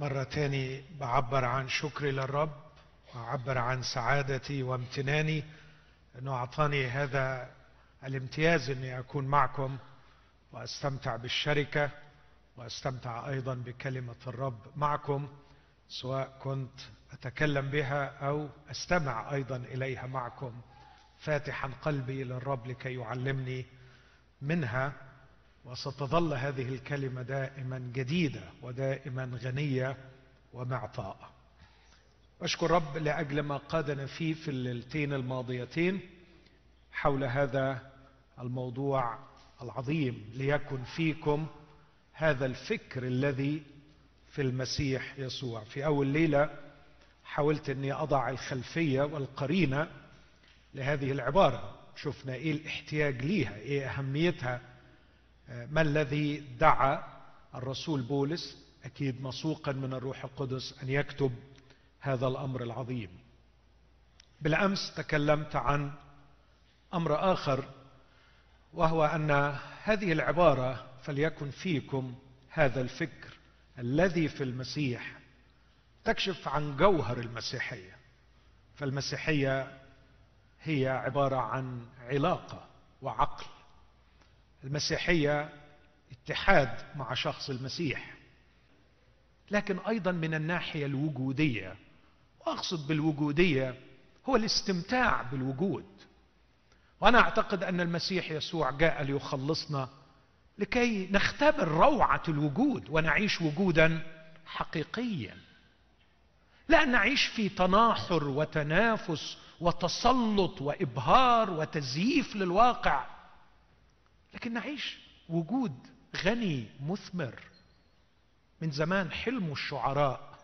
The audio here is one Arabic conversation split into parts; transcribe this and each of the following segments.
مرة تاني بعبر عن شكري للرب وأعبر عن سعادتي وامتناني. أنه أعطاني هذا الامتياز أني أكون معكم وأستمتع بالشركة وأستمتع أيضا بكلمة الرب معكم سواء كنت أتكلم بها أو أستمع أيضا إليها معكم. فاتحا قلبي للرب لكي يعلمني منها. وستظل هذه الكلمة دائما جديدة ودائما غنية ومعطاءه أشكر رب لأجل ما قادنا فيه في الليلتين الماضيتين حول هذا الموضوع العظيم ليكن فيكم هذا الفكر الذي في المسيح يسوع. في أول ليلة حاولت أني أضع الخلفية والقرينة لهذه العبارة. شفنا إيه الاحتياج ليها إيه أهميتها ما الذي دعا الرسول بولس أكيد مسوقا من الروح القدس أن يكتب هذا الأمر العظيم؟ بالأمس تكلمت عن أمر آخر وهو أن هذه العبارة فليكن فيكم هذا الفكر الذي في المسيح تكشف عن جوهر المسيحية. فالمسيحية هي عبارة عن علاقة وعقل. المسيحية اتحاد مع شخص المسيح. لكن أيضا من الناحية الوجودية وأقصد بالوجودية هو الاستمتاع بالوجود. وأنا أعتقد أن المسيح يسوع جاء ليخلصنا لكي نختبر روعة الوجود ونعيش وجودا حقيقيا. لا نعيش في تناحر وتنافس وتسلط وإبهار وتزييف للواقع. لكن نعيش وجود غني مثمر من زمان حلموا الشعراء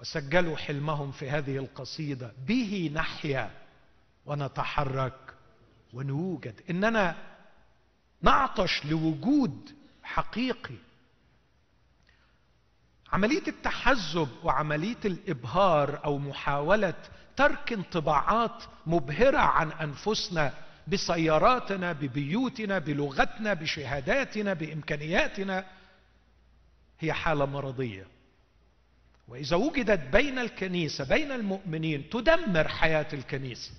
وسجلوا حلمهم في هذه القصيدة. به نحيا ونتحرك ونوجد. إننا نعطش لوجود حقيقي. عملية التحزب وعملية الإبهار أو محاولة ترك انطباعات مبهرة عن أنفسنا بسياراتنا ببيوتنا بلغتنا بشهاداتنا بإمكانياتنا هي حالة مرضية. وإذا وجدت بين الكنيسة بين المؤمنين تدمر حياة الكنيسة.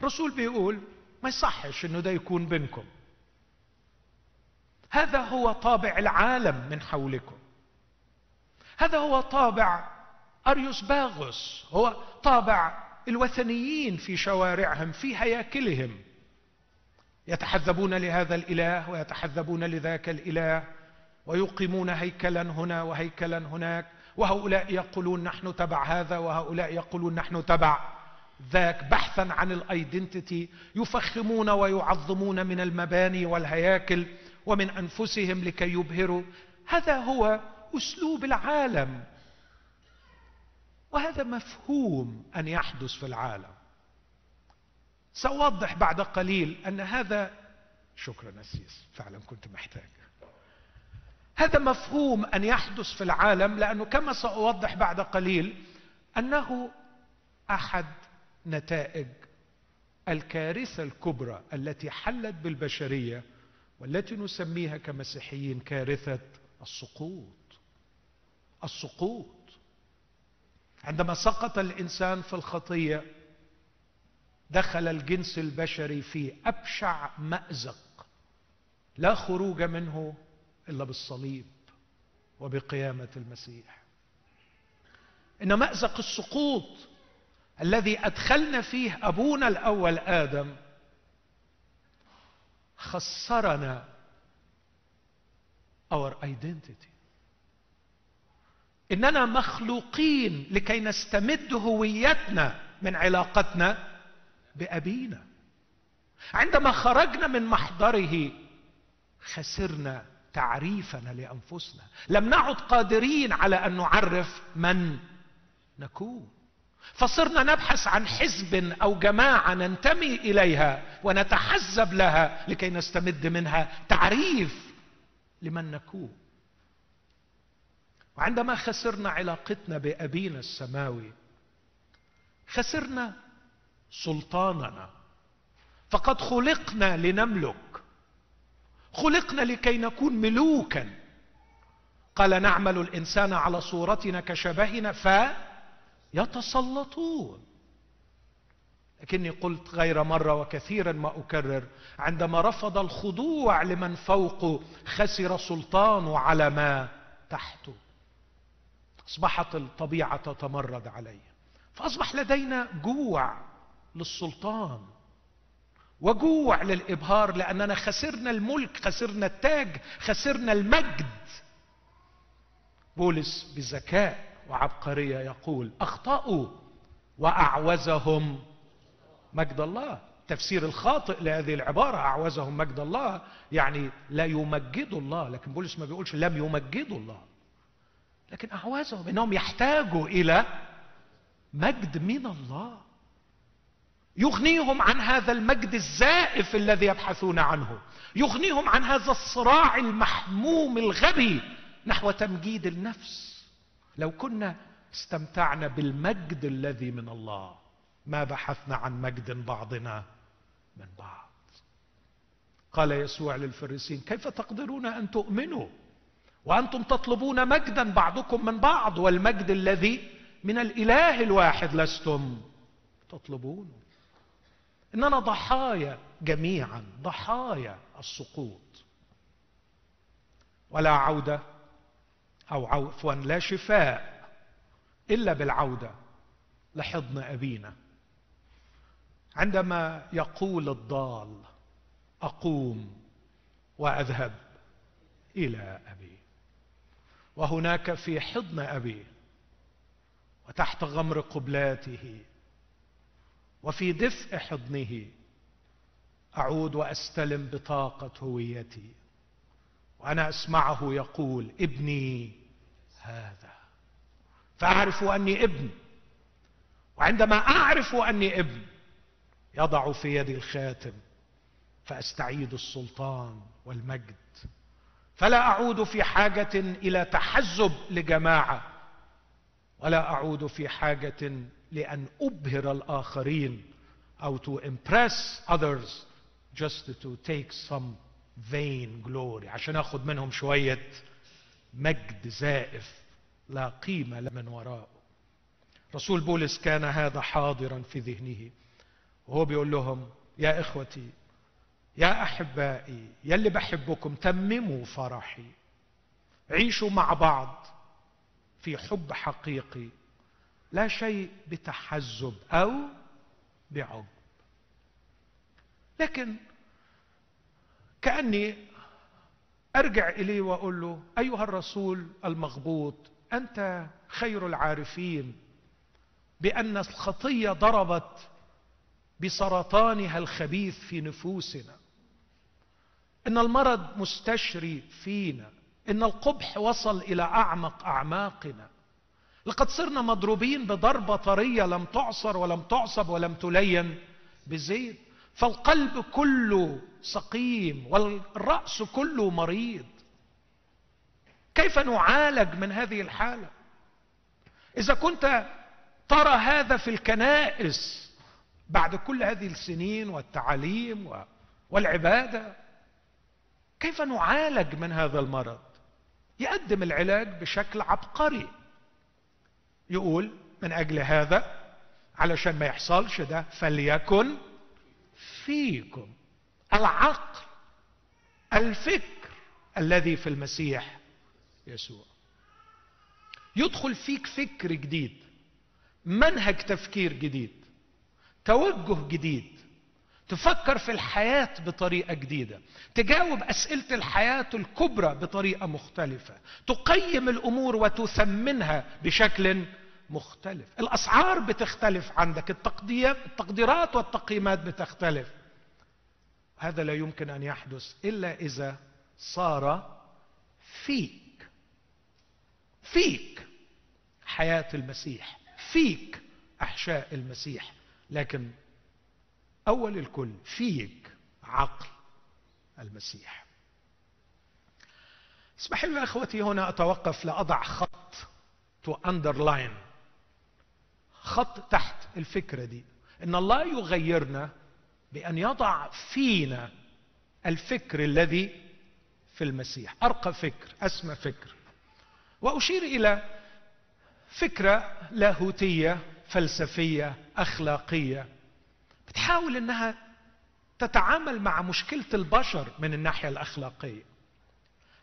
الرسول بيقول ما يصحش إنه ده يكون بينكم. هذا هو طابع العالم من حولكم. هذا هو طابع أريوس باغوس هو طابع الوثنيين في شوارعهم في هياكلهم. يتحذبون لهذا الإله ويتحذبون لذاك الإله ويقيمون هيكلا هنا وهيكلا هناك. وهؤلاء يقولون نحن تبع هذا وهؤلاء يقولون نحن تبع ذاك. بحثا عن الايدنتيتي يفخمون ويعظمون من المباني والهياكل ومن أنفسهم لكي يبهروا. هذا هو أسلوب العالم. وهذا مفهوم أن يحدث في العالم. سأوضح بعد قليل أن هذا شكرا أسيس فعلا كنت محتاج. هذا مفهوم أن يحدث في العالم لأنه كما سأوضح بعد قليل أنه أحد نتائج الكارثة الكبرى التي حلت بالبشرية والتي نسميها كمسيحيين كارثة السقوط. السقوط. عندما سقط الإنسان في الخطية دخل الجنس البشري في أبشع مأزق لا خروج منه إلا بالصليب وبقيامة المسيح. إن مأزق السقوط الذي أدخلنا فيه أبونا الأول آدم خسرنا our identity. إننا مخلوقين لكي نستمد هويتنا من علاقتنا بأبينا. عندما خرجنا من محضره خسرنا تعريفنا لأنفسنا. لم نعد قادرين على أن نعرف من نكون. فصرنا نبحث عن حزب أو جماعة ننتمي إليها ونتحزب لها لكي نستمد منها تعريف لمن نكون. وعندما خسرنا علاقتنا بأبينا السماوي خسرنا سلطاننا. فقد خلقنا لنملك. خلقنا لكي نكون ملوكا. قال نعمل الإنسان على صورتنا كشبهنا فيتسلطون. لكني قلت غير مرة وكثيرا ما أكرر. عندما رفض الخضوع لمن فوقه خسر سلطانه على ما تحته. أصبحت الطبيعة تتمرد عليه فأصبح لدينا جوع للسلطان وجوع للإبهار لأننا خسرنا الملك خسرنا التاج خسرنا المجد. بولس بذكاء وعبقرية يقول أخطأوا وأعوزهم مجد الله. التفسير الخاطئ لهذه العبارة أعوزهم مجد الله يعني لا يمجدوا الله. لكن بولس ما بيقولش لم يمجدوا الله. لكن اعوزهم إنهم يحتاجوا إلى مجد من الله. يغنيهم عن هذا المجد الزائف الذي يبحثون عنه. يغنيهم عن هذا الصراع المحموم الغبي نحو تمجيد النفس. لو كنا استمتعنا بالمجد الذي من الله ما بحثنا عن مجد بعضنا من بعض. قال يسوع للفريسين كيف تقدرون أن تؤمنوا وأنتم تطلبون مجدا بعضكم من بعض والمجد الذي من الإله الواحد لستم تطلبونه إننا ضحايا جميعا ضحايا السقوط. ولا عودة أو عفوا لا شفاء إلا بالعودة لحضن أبينا. عندما يقول الضال أقوم وأذهب إلى أبي. وهناك في حضن ابي وتحت غمر قبلاته وفي دفء حضنه أعود وأستلم بطاقة هويتي وأنا أسمعه يقول ابني هذا. فأعرف أني ابن. وعندما أعرف أني ابن يضع في يدي الخاتم فأستعيد السلطان والمجد. فلا أعود في حاجة إلى تحزب لجماعة ولا أعود في حاجة لأن أبهر الآخرين أو to impress others just to take some vain glory. عشان اخذ منهم شوية مجد زائف لا قيمة من وراءه. رسول بولس كان هذا حاضرا في ذهنه وهو بيقول لهم يا إخوتي يا أحبائي يا اللي بحبكم تمموا فرحي. عيشوا مع بعض في حب حقيقي لا شيء بتحزب أو بعجب لكن كأني أرجع إليه وأقول له أيها الرسول المغبوط أنت خير العارفين بأن الخطية ضربت بسرطانها الخبيث في نفوسنا. إن المرض مستشري فينا. إن القبح وصل إلى أعمق أعماقنا. لقد صرنا مضروبين بضربة طرية لم تعصر ولم تعصب ولم تلين بزيت. فالقلب كله سقيم والرأس كله مريض. كيف نعالج من هذه الحالة؟ إذا كنت ترى هذا في الكنائس بعد كل هذه السنين والتعاليم والعبادة كيف نعالج من هذا المرض؟ يقدم العلاج بشكل عبقري. يقول من أجل هذا علشان ما يحصلش ده فليكن فيكم العقل الفكر الذي في المسيح يسوع. يدخل فيك فكر جديد منهج تفكير جديد توجه جديد تفكر في الحياة بطريقة جديدة. تجاوب أسئلة الحياة الكبرى بطريقة مختلفة. تقيم الأمور وتثمنها بشكل مختلف. الأسعار بتختلف عندك. التقديرات والتقييمات بتختلف. هذا لا يمكن أن يحدث إلا إذا صار فيك. فيك حياة المسيح. فيك أحشاء المسيح. لكن أول الكل فيك عقل المسيح. اسمح لي إخوتي هنا أتوقف لأضع خط to underline خط تحت الفكرة دي. إن الله يغيرنا بأن يضع فينا الفكر الذي في المسيح. أرقى فكر أسمى فكر. وأشير إلى فكرة لاهوتية فلسفية أخلاقية بتحاول إنها تتعامل مع مشكلة البشر من الناحية الأخلاقية.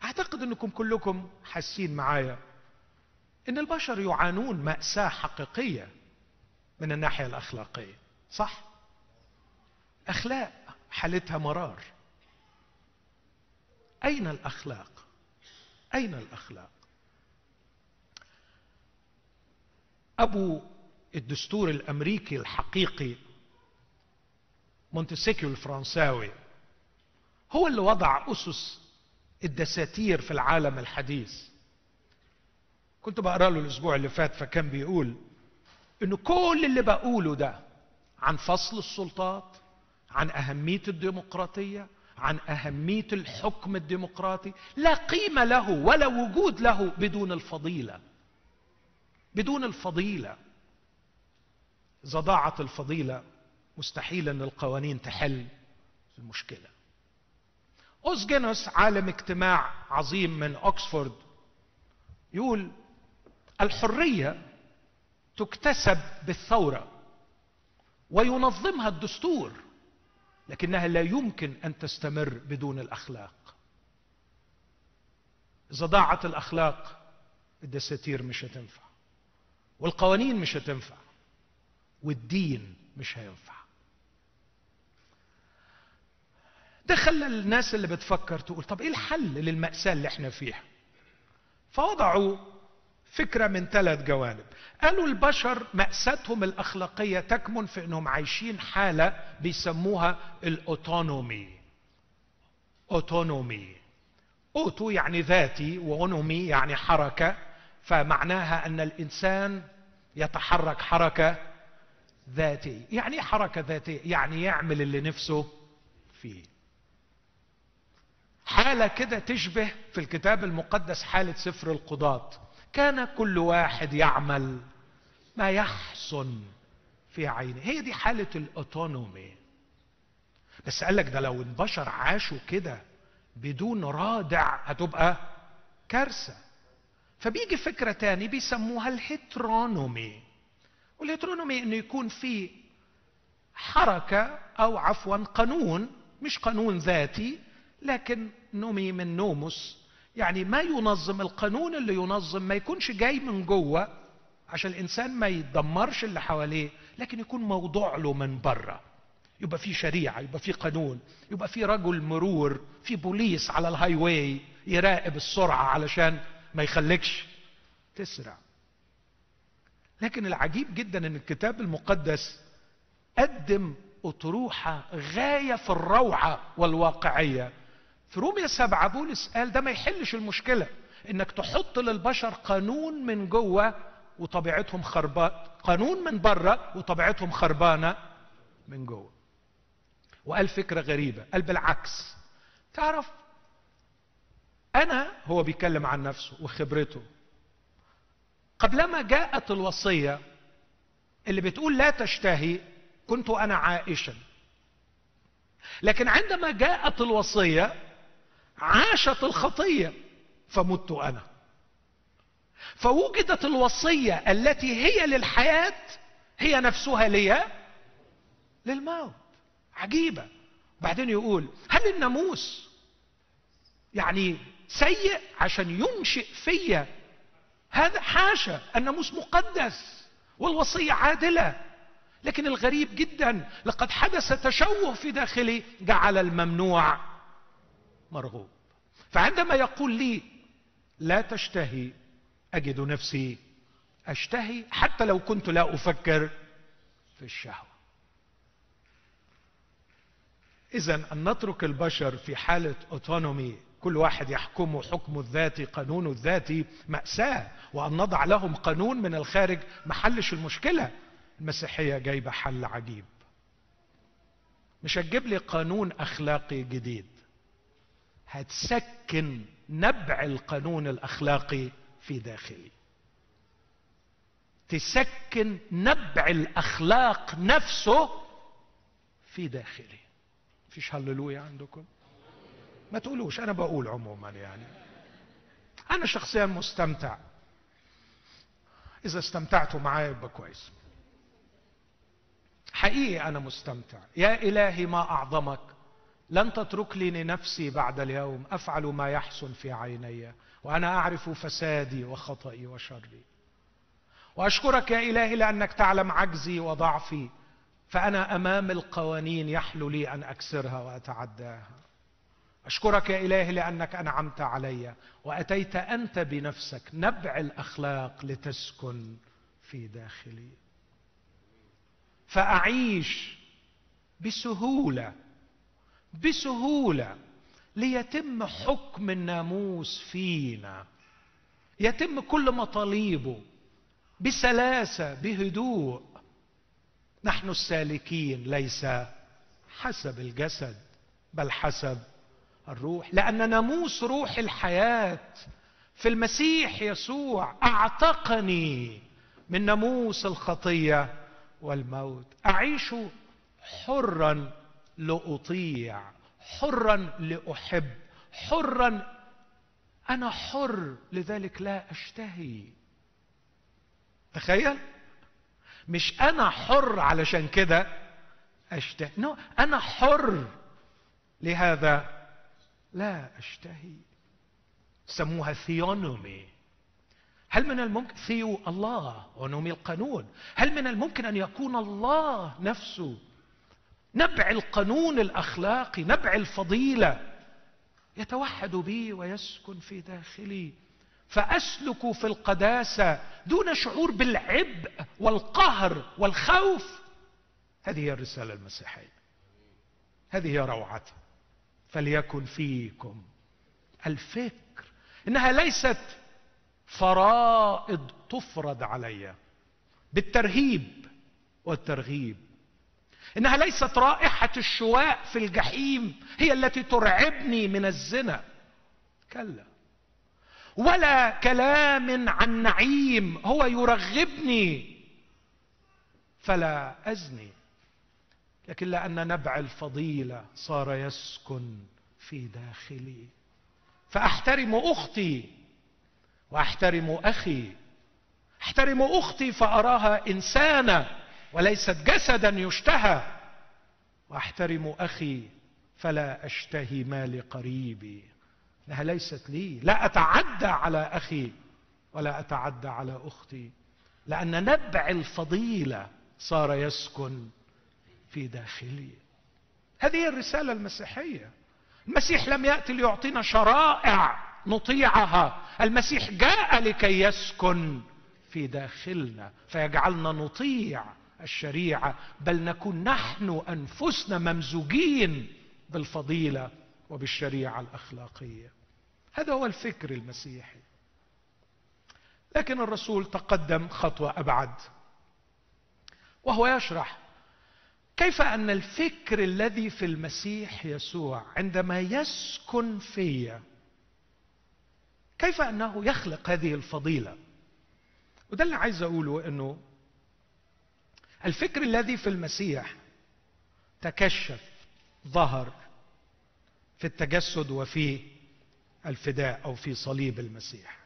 أعتقد إنكم كلكم حاسين معايا إن البشر يعانون مأساة حقيقية من الناحية الأخلاقية صح؟ أخلاق حالتها مرار. أين الأخلاق؟ أين الأخلاق؟ أبو الدستور الأمريكي الحقيقي مونتسكيو الفرنساوي هو اللي وضع أسس الدساتير في العالم الحديث. كنت بقرأ له الأسبوع اللي فات فكان بيقول إنه كل اللي بقوله ده عن فصل السلطات عن أهمية الديمقراطية عن أهمية الحكم الديمقراطي لا قيمة له ولا وجود له بدون الفضيلة. بدون الفضيلة. إذا ضاعت الفضيلة مستحيل أن القوانين تحل المشكلة. اوسجينوس عالم اجتماع عظيم من اوكسفورد يقول الحرية تكتسب بالثورة وينظمها الدستور لكنها لا يمكن أن تستمر بدون الأخلاق. إذا ضاعت الأخلاق الدساتير مش هتنفع والقوانين مش هتنفع والدين مش هينفع. ده خلى الناس اللي بتفكر تقول طب إيه الحل للمأساة اللي إحنا فيها؟ فوضعوا فكرة من ثلاث جوانب. قالوا البشر مأساتهم الأخلاقية تكمن في أنهم عايشين حالة بيسموها الأوتونومي. أوتونومي. أوتو يعني ذاتي وأونومي يعني حركة فمعناها أن الإنسان يتحرك حركة ذاتية. يعني إيه حركة ذاتية؟ يعني يعمل اللي نفسه فيه. حالة كده تشبه في الكتاب المقدس حالة سفر القضاة. كان كل واحد يعمل ما يحسن في عينه. هي دي حالة الأوتونومي. بس قال لك ده لو البشر عاشوا كده بدون رادع هتبقى كارثة. فبيجي فكرة تاني بيسموها ال heteronomy. وال heteronomy إنه يكون في حركة أو عفوا قانون مش قانون ذاتي لكن نومي من نوموس. يعني ما ينظم القانون اللي ينظم ما يكونش جاي من جوه عشان الإنسان ما يدمرش اللي حواليه لكن يكون موضوع له من بره يبقى في شريعة يبقى في قانون يبقى في رجل مرور في بوليس على ال highway يراقب السرعة علشان ما يخليكش تسرع. لكن العجيب جدا إن الكتاب المقدس قدم أطروحة غاية في الروعة والواقعية. في روميا سبعة بولس قال ده ما يحلش المشكلة إنك تحط للبشر قانون من جوه وطبيعتهم خربان قانون من بره وطبيعتهم خربانة من جوه. وقال فكرة غريبة قال بالعكس. تعرف أنا هو بيتكلم عن نفسه وخبرته. قبلما جاءت الوصية اللي بتقول لا تشتهي كنت أنا عائشا. لكن عندما جاءت الوصية عاشت الخطية فمت أنا. فوجدت الوصية التي هي للحياة هي نفسها لي للموت. عجيبة. بعدين يقول هل الناموس يعني سيء عشان ينشئ فيا؟ هذا حاشا. الناموس مقدس والوصية عادلة. لكن الغريب جدا لقد حدث تشوه في داخلي جعل الممنوع. مرغوب. فعندما يقول لي لا تشتهي أجد نفسي أشتهي حتى لو كنت لا أفكر في الشهوة. اذا أن نترك البشر في حالة اوتونومي كل واحد يحكمه حكمه الذاتي قانونه الذاتي مأساة وأن نضع لهم قانون من الخارج محلش المشكلة. المسيحية جايبة حل عجيب. مش هتجيب لي قانون أخلاقي جديد. هتسكن نبع القانون الأخلاقي في داخلي. تسكن نبع الأخلاق نفسه في داخلي. فيش هللويا عندكم؟ ما تقولوش أنا بقول عموما يعني. أنا شخصيا مستمتع. إذا استمتعتوا معايا يبقى كويس. حقيقي أنا مستمتع. يا إلهي ما أعظمك. لن تترك لي لنفسي بعد اليوم أفعل ما يحسن في عيني وأنا أعرف فسادي وخطئي وشري. وأشكرك يا إلهي لأنك تعلم عجزي وضعفي فأنا أمام القوانين يحلو لي أن أكسرها وأتعداها. أشكرك يا إلهي لأنك أنعمت علي وأتيت أنت بنفسك نبع الأخلاق لتسكن في داخلي. فأعيش بسهولة بسهولة ليتم حكم الناموس فينا. يتم كل مطالبه بسلاسة بهدوء. نحن السالكين ليس حسب الجسد بل حسب الروح. لأن ناموس روح الحياة في المسيح يسوع أعتقني من ناموس الخطية والموت. أعيش حرا لأطيع. حرا لأحب. حرا أنا حر لذلك لا أشتهي. تخيل؟ مش أنا حر علشان كده أشتهي. نو أنا حر. لهذا لا أشتهي. سموها theonomy. هل من الممكن ثيو الله ونومي القانون. هل من الممكن أن يكون الله نفسه نبع القانون الأخلاقي نبع الفضيلة. يتوحد بي ويسكن في داخلي. فأسلك في القداسة دون شعور بالعبء والقهر والخوف. هذه هي الرسالة المسيحية. هذه هي روعتها. فليكن فيكم الفكر. إنها ليست فرائض تفرض علي. بالترهيب والترغيب. إنها ليست رائحة الشواء في الجحيم هي التي ترعبني من الزنا. كلا. ولا كلام عن نعيم هو يرغبني. فلا أزني. لكن لأن نبع الفضيلة صار يسكن في داخلي. فأحترم أختي وأحترم أخي. أحترم أختي فأراها انسانه وليست جسدا يشتهى. واحترم أخي فلا أشتهي ما لقريبي إنها ليست لي. لا أتعدى على أخي ولا أتعدى على أختي. لأن نبع الفضيلة صار يسكن في داخلي. هذه الرسالة المسيحية. المسيح لم يأتي ليعطينا شرائع نطيعها. المسيح جاء لكي يسكن في داخلنا فيجعلنا نطيع الشريعة بل نكون نحن أنفسنا ممزوجين بالفضيلة وبالشريعة الأخلاقية. هذا هو الفكر المسيحي. لكن الرسول تقدم خطوة أبعد وهو يشرح كيف أن الفكر الذي في المسيح يسوع عندما يسكن في كيف أنه يخلق هذه الفضيلة. وده اللي عايز أقوله إنه الفكر الذي في المسيح تكشف ظهر في التجسد وفي الفداء أو في صليب المسيح.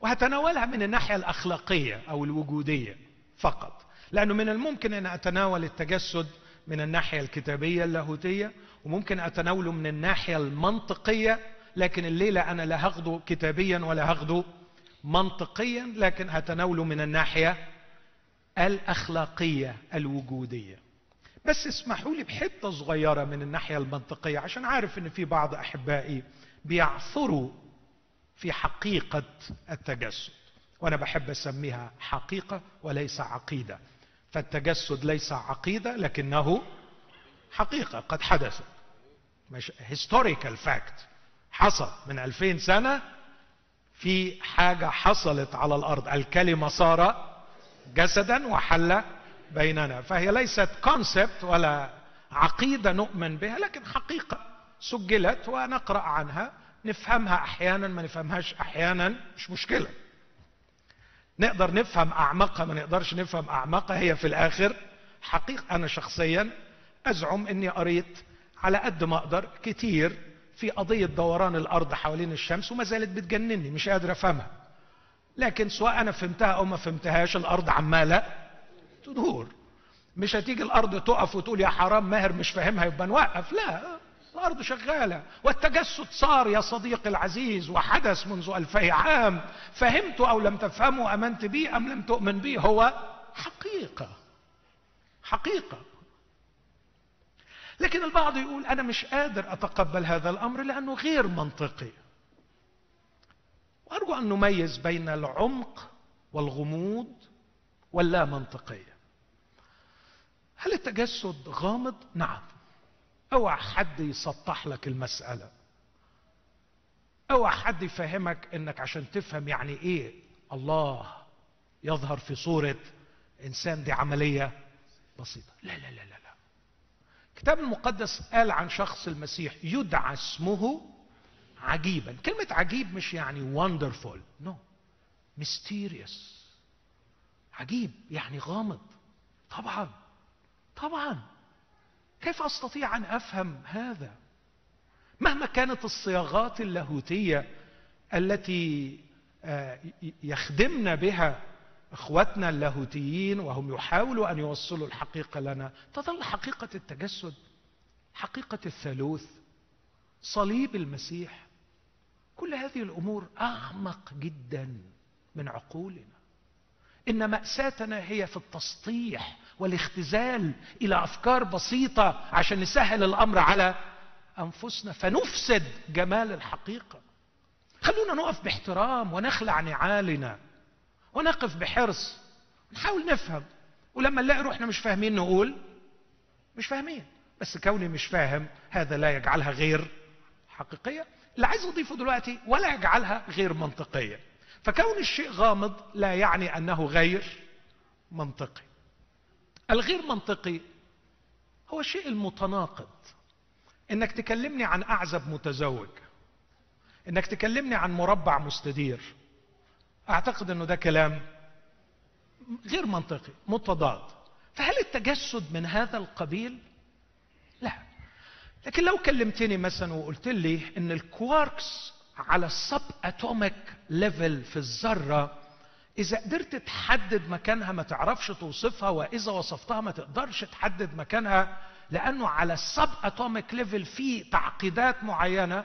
وهتناولها من الناحية الأخلاقية أو الوجودية فقط لأنه من الممكن أن أتناول التجسد من الناحية الكتابية اللاهوتية وممكن أتناوله من الناحية المنطقية لكن الليلة أنا لا هاخده كتابيا ولا هاخده منطقيا لكن هتناوله من الناحية الأخلاقية الوجودية. بس اسمحوا لي بحتة صغيرة من الناحية المنطقية عشان عارف إن في بعض أحبائي بيعثروا في حقيقة التجسد. وأنا بحب أسميها حقيقة وليس عقيدة. فالتجسد ليس عقيدة لكنه حقيقة. قد حدثت مش historical fact حصل. من ألفين سنة في حاجة حصلت على الأرض. الكلمة صار جسدا وحل بيننا. فهي ليست كونسبت ولا عقيدة نؤمن بها لكن حقيقة سجلت ونقرأ عنها نفهمها أحيانا ما نفهمهاش أحيانا مش مشكلة. نقدر نفهم أعمقها ما نقدرش نفهم أعمقها هي في الآخر حقيقة. أنا شخصيا أزعم أني قريت على قد ما أقدر كتير في قضية دوران الأرض حوالين الشمس وما زالت بتجنني مش قادر أفهمها. لكن سواء أنا فهمتها أو ما فهمتهاش الأرض عمالة تدور. مش هتيجي الأرض تقف وتقول يا حرام ماهر مش فاهمها يبقى نوقف. لا الأرض شغالة. والتجسد صار يا صديقي العزيز وحدث منذ ألفي عام. فهمت أو لم تفهمه أمنت به أم لم تؤمن به هو حقيقة. حقيقة. لكن البعض يقول أنا مش قادر أتقبل هذا الأمر لأنه غير منطقي. وأرجو أن نميز بين العمق والغموض واللا منطقية. هل التجسد غامض؟ نعم. اوعى حد يسطح لك المسألة؟ اوعى حد يفهمك إنك عشان تفهم يعني إيه الله يظهر في صورة إنسان دي عملية بسيطة؟ لا لا لا لا لا. الكتاب المقدس قال عن شخص المسيح يدعى اسمه عجيبا. كلمة عجيب مش يعني wonderful. No. mysterious. عجيب. يعني غامض. طبعا. طبعا. كيف أستطيع أن أفهم هذا؟ مهما كانت الصياغات اللاهوتية التي آه، يخدمنا بها إخوتنا اللاهوتيين وهم يحاولوا أن يوصلوا الحقيقة لنا تظل حقيقة التجسد حقيقة الثالوث صليب المسيح. كل هذه الأمور أعمق جدا من عقولنا. إن مأساتنا هي في التسطيح والاختزال إلى أفكار بسيطة عشان نسهل الأمر على أنفسنا. فنفسد جمال الحقيقة. خلونا نقف باحترام ونخلع نعالنا ونقف بحرص. نحاول نفهم. ولما نلاقي روحنا مش فاهمين نقول مش فاهمين. بس كوني مش فاهم هذا لا يجعلها غير حقيقية. اللي عايز اضيفه دلوقتي ولا يجعلها غير منطقية. فكون الشيء غامض لا يعني أنه غير منطقي. الغير منطقي هو الشيء المتناقض. إنك تكلمني عن أعزب متزوج. إنك تكلمني عن مربع مستدير. أعتقد إنه ده كلام غير منطقي متضاد. فهل التجسد من هذا القبيل؟ لا. لكن لو كلمتني مثلا وقلت لي إن الكواركس على ال subatomic level في الذرة إذا قدرت تحدد مكانها ما تعرفش توصفها وإذا وصفتها ما تقدرش تحدد مكانها لأنه على ال subatomic level في تعقيدات معينة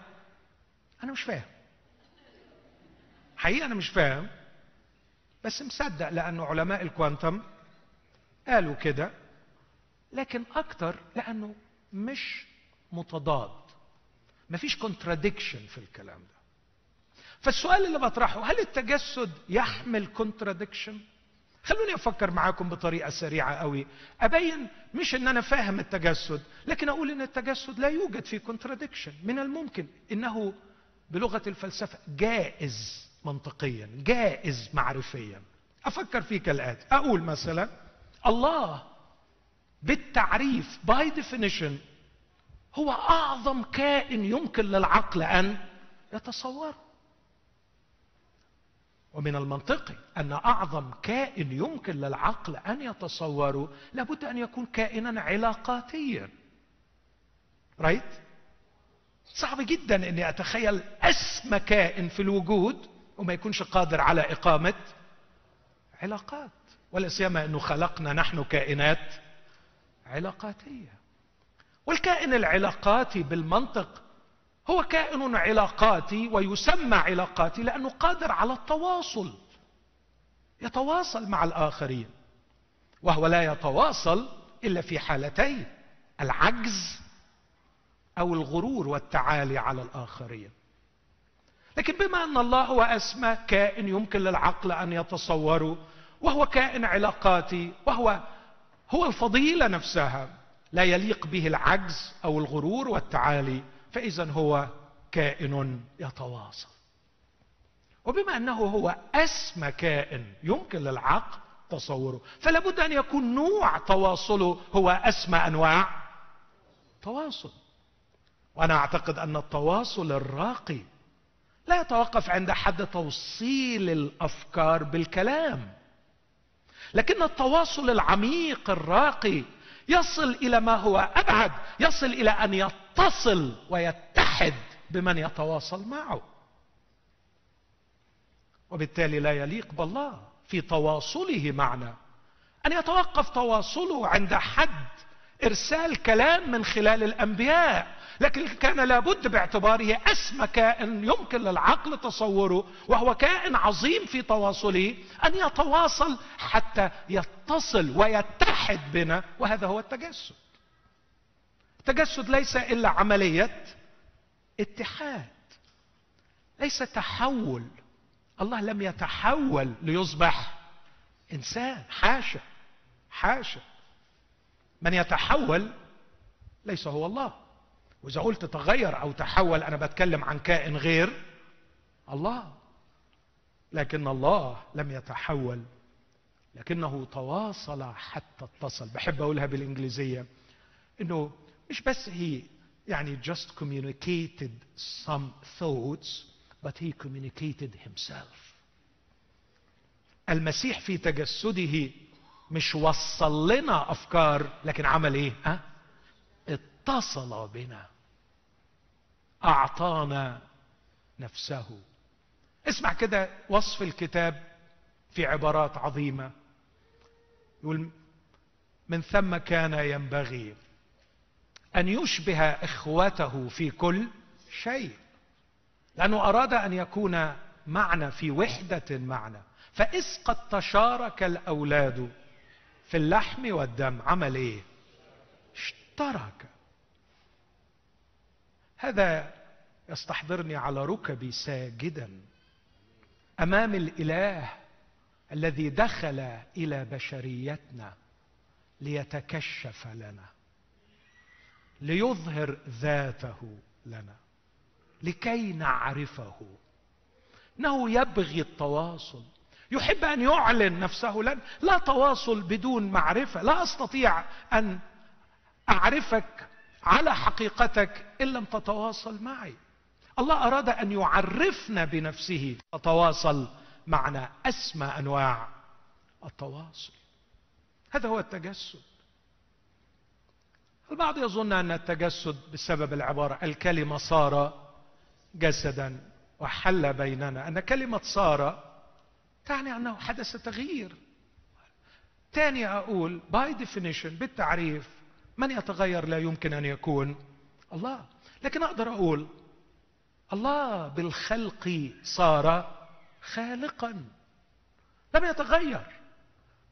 أنا مش فاهم. حقيقة أنا مش فاهم بس مصدق لأنه علماء ال quantum قالوا كده لكن أكتر لأنه مش متضاد. مفيش contradiction في الكلام ده. فالسؤال اللي بطرحه هل التجسد يحمل contradiction خلوني أفكر معاكم بطريقة سريعة قوي. أبين مش إن أنا فاهم التجسد لكن أقول إن التجسد لا يوجد فيه contradiction من الممكن إنه بلغة الفلسفة جائز منطقيا جائز معرفيا. أفكر فيه كالاتي أقول مثلا الله بالتعريف by definition هو أعظم كائن يمكن للعقل أن يتصوره. ومن المنطقي أن أعظم كائن يمكن للعقل أن يتصوره لابد أن يكون كائنا علاقاتيا. رايت صعب جدا إني أتخيل اسمى كائن في الوجود وما يكونش قادر على إقامة علاقات. ولا سيما أنه خلقنا نحن كائنات علاقاتية. والكائن العلاقاتي بالمنطق هو كائن علاقاتي ويسمى علاقاتي لأنه قادر على التواصل يتواصل مع الآخرين وهو لا يتواصل إلا في حالتين العجز أو الغرور والتعالي على الآخرين. لكن بما أن الله هو اسمى كائن يمكن للعقل أن يتصوره وهو كائن علاقاتي وهو هو الفضيلة نفسها لا يليق به العجز أو الغرور والتعالي فإذا هو كائن يتواصل. وبما أنه هو أسمى كائن يمكن للعقل تصوره فلا بد أن يكون نوع تواصله هو أسمى أنواع تواصل. وأنا أعتقد أن التواصل الراقي لا يتوقف عند حد توصيل الأفكار بالكلام لكن التواصل العميق الراقي يصل إلى ما هو أبعد يصل إلى أن يتصل ويتحد بمن يتواصل معه. وبالتالي لا يليق بالله في تواصله معنا. أن يتوقف تواصله عند حد إرسال كلام من خلال الأنبياء لكن كان لابد باعتباره اسمى كائن يمكن للعقل تصوره وهو كائن عظيم في تواصله أن يتواصل حتى يتصل ويتحد بنا وهذا هو التجسد. التجسد ليس إلا عملية اتحاد ليس تحول. الله لم يتحول ليصبح إنسان حاشا حاشا. من يتحول ليس هو الله. وإذا قلت تغير أو تحول أنا بتكلم عن كائن غير الله. لكن الله لم يتحول لكنه تواصل حتى اتصل. بحب أقولها بالإنجليزية إنه مش بس هي يعني just communicated some thoughts but he communicated himself. المسيح في تجسده مش وصل لنا أفكار لكن عمل إيه؟ ها؟ اتصل بنا. أعطانا نفسه. اسمع كده وصف الكتاب في عبارات عظيمة. يقول من ثم كان ينبغي أن يشبه إخوته في كل شيء لأنه أراد أن يكون معنا في وحدة معنا. فاذ قد تشارك الأولاد في اللحم والدم. عمل إيه؟ اشترك. هذا يستحضرني على ركبي ساجدا أمام الإله الذي دخل إلى بشريتنا ليتكشف لنا ليظهر ذاته لنا لكي نعرفه. إنه يبغي التواصل. يحب أن يعلن نفسه لنا لا تواصل بدون معرفة. لا أستطيع أن أعرفك على حقيقتك إن لم تتواصل معي. الله أراد أن يعرفنا بنفسه. تتواصل معنا أسمى أنواع التواصل. هذا هو التجسد. البعض يظن أن التجسد بسبب العبارة الكلمة صار جسدا وحل بيننا. أن كلمة صار تعني أنه حدث تغيير. تاني أقول by definition بالتعريف من يتغير لا يمكن أن يكون الله. لكن أقدر أقول الله بالخلق صار خالقا. لم يتغير.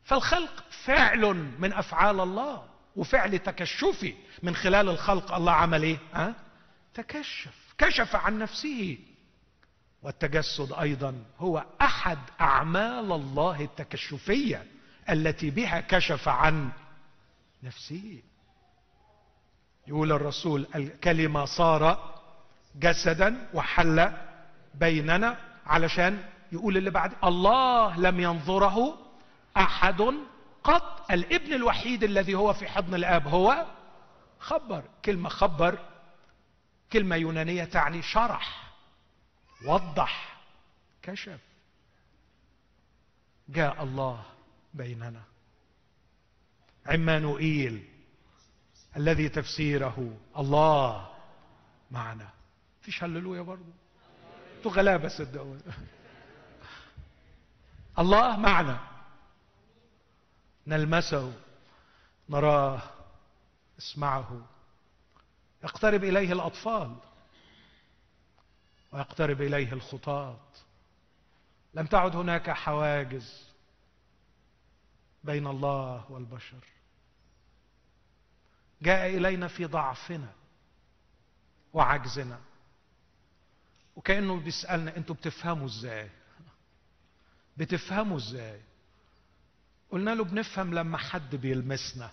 فالخلق فعل من أفعال الله وفعل تكشفي من خلال الخلق. الله عمل إيه؟ ها؟ تكشف. كشف عن نفسه. والتجسد أيضا هو أحد أعمال الله التكشفية التي بها كشف عن نفسه. يقول الرسول الكلمة صار جسدا وحل بيننا علشان يقول اللي بعد الله لم ينظره أحد قط. الابن الوحيد الذي هو في حضن الآب هو خبر. كلمة خبر كلمة يونانية تعني شرح وضح كشف. جاء الله بيننا. عمانوئيل الذي تفسيره الله معنا. فيش هللويا برضه. أنتوا غلابة صدقوني الله معنا. نلمسه. نراه. نسمعه. يقترب إليه الأطفال. ويقترب إليه الخطاة لم تعد هناك حواجز بين الله والبشر. جاء إلينا في ضعفنا وعجزنا. وكأنه بيسالنا أنتوا بتفهموا إزاي؟ بتفهموا إزاي؟ قلنا له بنفهم لما حد بيلمسنا.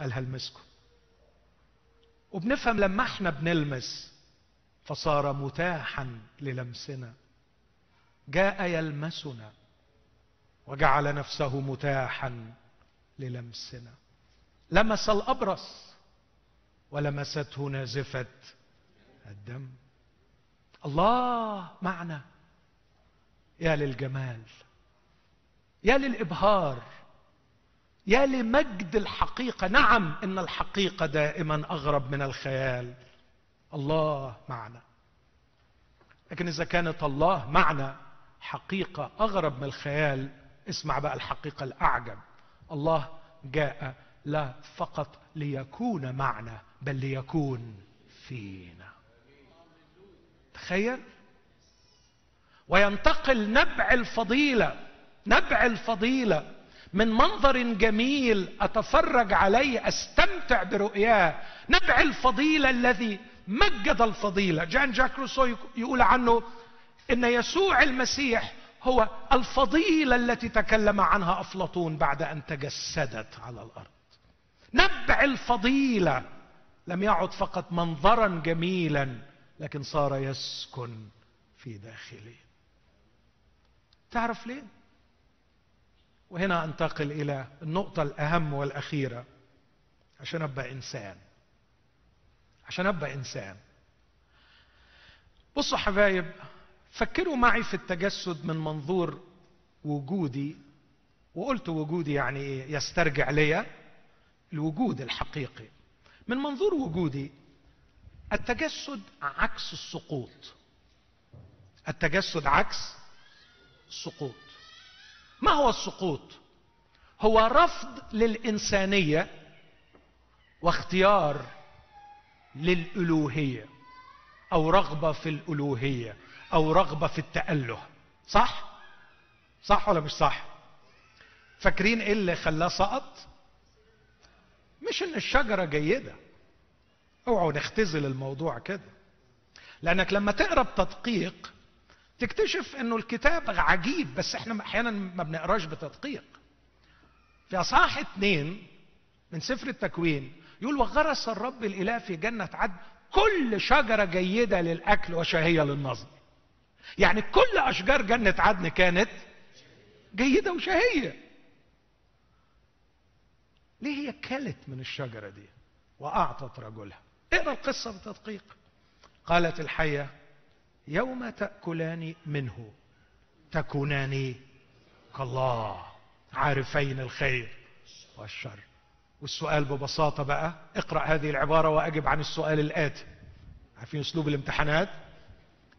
قال هلمسكم؟ وبنفهم لما إحنا بنلمس. فصار متاحا للمسنا. جاء يلمسنا وجعل نفسه متاحا للمسنا. لمس الأبرص ولمسته نازفة الدم. الله معنا. يا للجمال. يا للإبهار. يا لمجد الحقيقة. نعم إن الحقيقة دائما أغرب من الخيال. الله معنا. لكن إذا كانت الله معنا حقيقة أغرب من الخيال اسمع بقى الحقيقة الأعجب. الله جاء لا فقط ليكون معنا بل ليكون فينا. تخيل وينتقل نبع الفضيلة نبع الفضيلة من منظر جميل أتفرج عليه أستمتع برؤياه. نبع الفضيلة الذي مجد الفضيلة. جان جاك روسو يقول عنه إن يسوع المسيح هو الفضيلة التي تكلم عنها أفلاطون بعد أن تجسدت على الأرض. نبع الفضيلة لم يعد فقط منظرا جميلا لكن صار يسكن في داخلي. تعرف ليه؟ وهنا أنتقل إلى النقطة الأهم والأخيرة. عشان أبقى إنسان. عشان أبقى إنسان. بصوا حبايب فكروا معي في التجسد من منظور وجودي. وقلت وجودي يعني إيه؟ يسترجع لي الوجود الحقيقي. من منظور وجودي التجسد عكس السقوط. التجسد عكس السقوط. ما هو السقوط؟ هو رفض للإنسانية واختيار للألوهية أو رغبة في الألوهية أو رغبة في التأله. صح؟ صح ولا مش صح؟ فاكرين إيه اللي خلاه سقط؟ مش إن الشجرة جيدة. أوعوا نختزل الموضوع كده. لأنك لما تقرأ بتدقيق تكتشف إنه الكتاب عجيب بس إحنا أحيانا ما بنقراش بتدقيق. في أصحاح اثنين من سفر التكوين يقول وغرس الرب الإله في جنة عدن كل شجرة جيدة للأكل وشهية للنظر. يعني كل أشجار جنة عدن كانت جيدة وشهية. ليه هي كلت من الشجرة دي وأعطت رجلها؟ اقرا القصة بتدقيق. قالت الحية يوم تأكلان منه تكونان كالله عارفين الخير والشر. والسؤال ببساطة بقى اقرأ هذه العبارة وأجب عن السؤال الآتي. عارفين أسلوب الامتحانات؟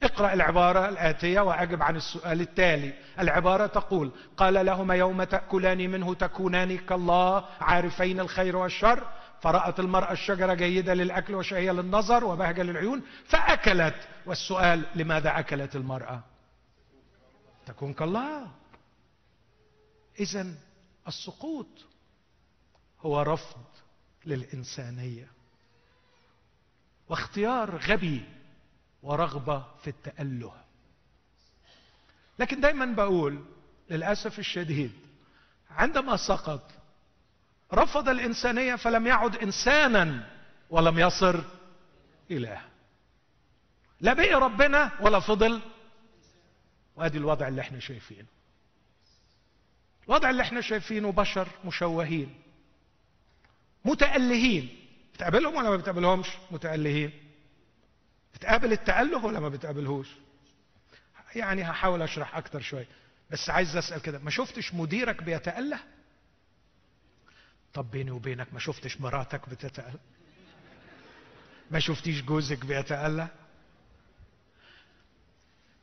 اقرأ العبارة الآتية وأجب عن السؤال التالي. العبارة تقول قال لهما يوم تأكلان منه تكونان كالله عارفين الخير والشر. فرأت المرأة الشجرة جيدة للأكل وشهية للنظر وبهجة للعيون فأكلت. والسؤال لماذا أكلت المرأة؟ تكون كالله. إذا السقوط هو رفض للإنسانية. واختيار غبي ورغبة في التأله. لكن دايما بقول للأسف الشديد عندما سقط رفض الإنسانية فلم يعد إنسانا ولم يصر إله لا بقي ربنا ولا فضل. وادي الوضع اللي إحنا شايفينه. الوضع اللي إحنا شايفينه بشر مشوهين. متألهين. بتقابلهم ولا ما بتقابلهمش؟ متألهين. بتقابل التأله ولا ما بتقابلهوش؟ يعني هحاول أشرح أكتر شوية. بس عايز أسأل كده ما شفتش مديرك بيتأله؟ طب بيني وبينك ما شفتش مراتك بتتأله ما شفتيش جوزك بيتأله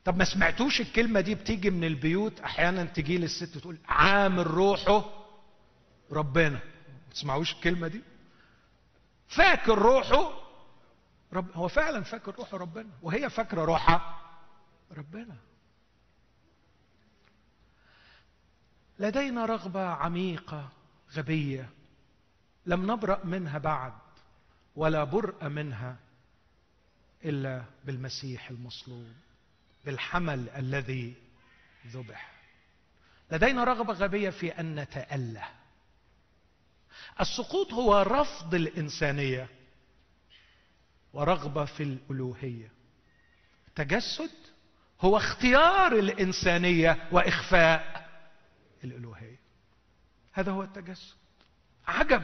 طب ما سمعتوش الكلمة دي بتيجي من البيوت؟ أحيانا تجي للست تقول عامل روحه ربنا. ما تسمعوش الكلمة دي؟ فاكر روحه رب هو فعلا فاكر روحه ربنا وهي فاكرة روحها ربنا. لدينا رغبة عميقة غبية. لم نبرأ منها بعد ولا برء منها إلا بالمسيح المصلوب بالحمل الذي ذبح. لدينا رغبة غبية في أن نتأله. السقوط هو رفض الإنسانية ورغبة في الألوهية. التجسد هو اختيار الإنسانية وإخفاء الألوهية. هذا هو التجسد. عجب.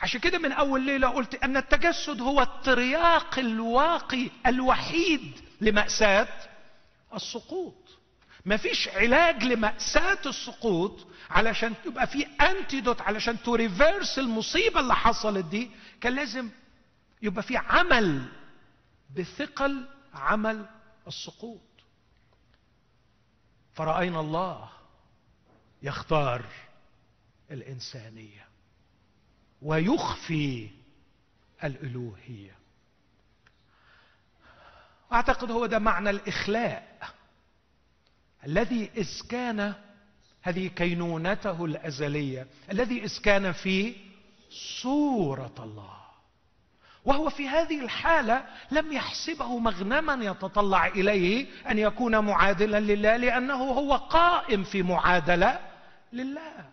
عشان كده من أول ليلة قلت أن التجسد هو الترياق الواقي الوحيد لمأساة السقوط. مفيش علاج لمأساة السقوط علشان تبقى في انتيدوت علشان تريفيرس المصيبة اللي حصلت دي كان لازم يبقى في عمل بثقل عمل السقوط. فرأينا الله يختار الإنسانية. ويخفي الألوهية. أعتقد هو ده معنى الإخلاء الذي إذ كان هذه كينونته الأزلية الذي إذ كان في صورة الله. وهو في هذه الحالة لم يحسبه مغنما يتطلع إليه أن يكون معادلا لله لأنه هو قائم في معادلة لله.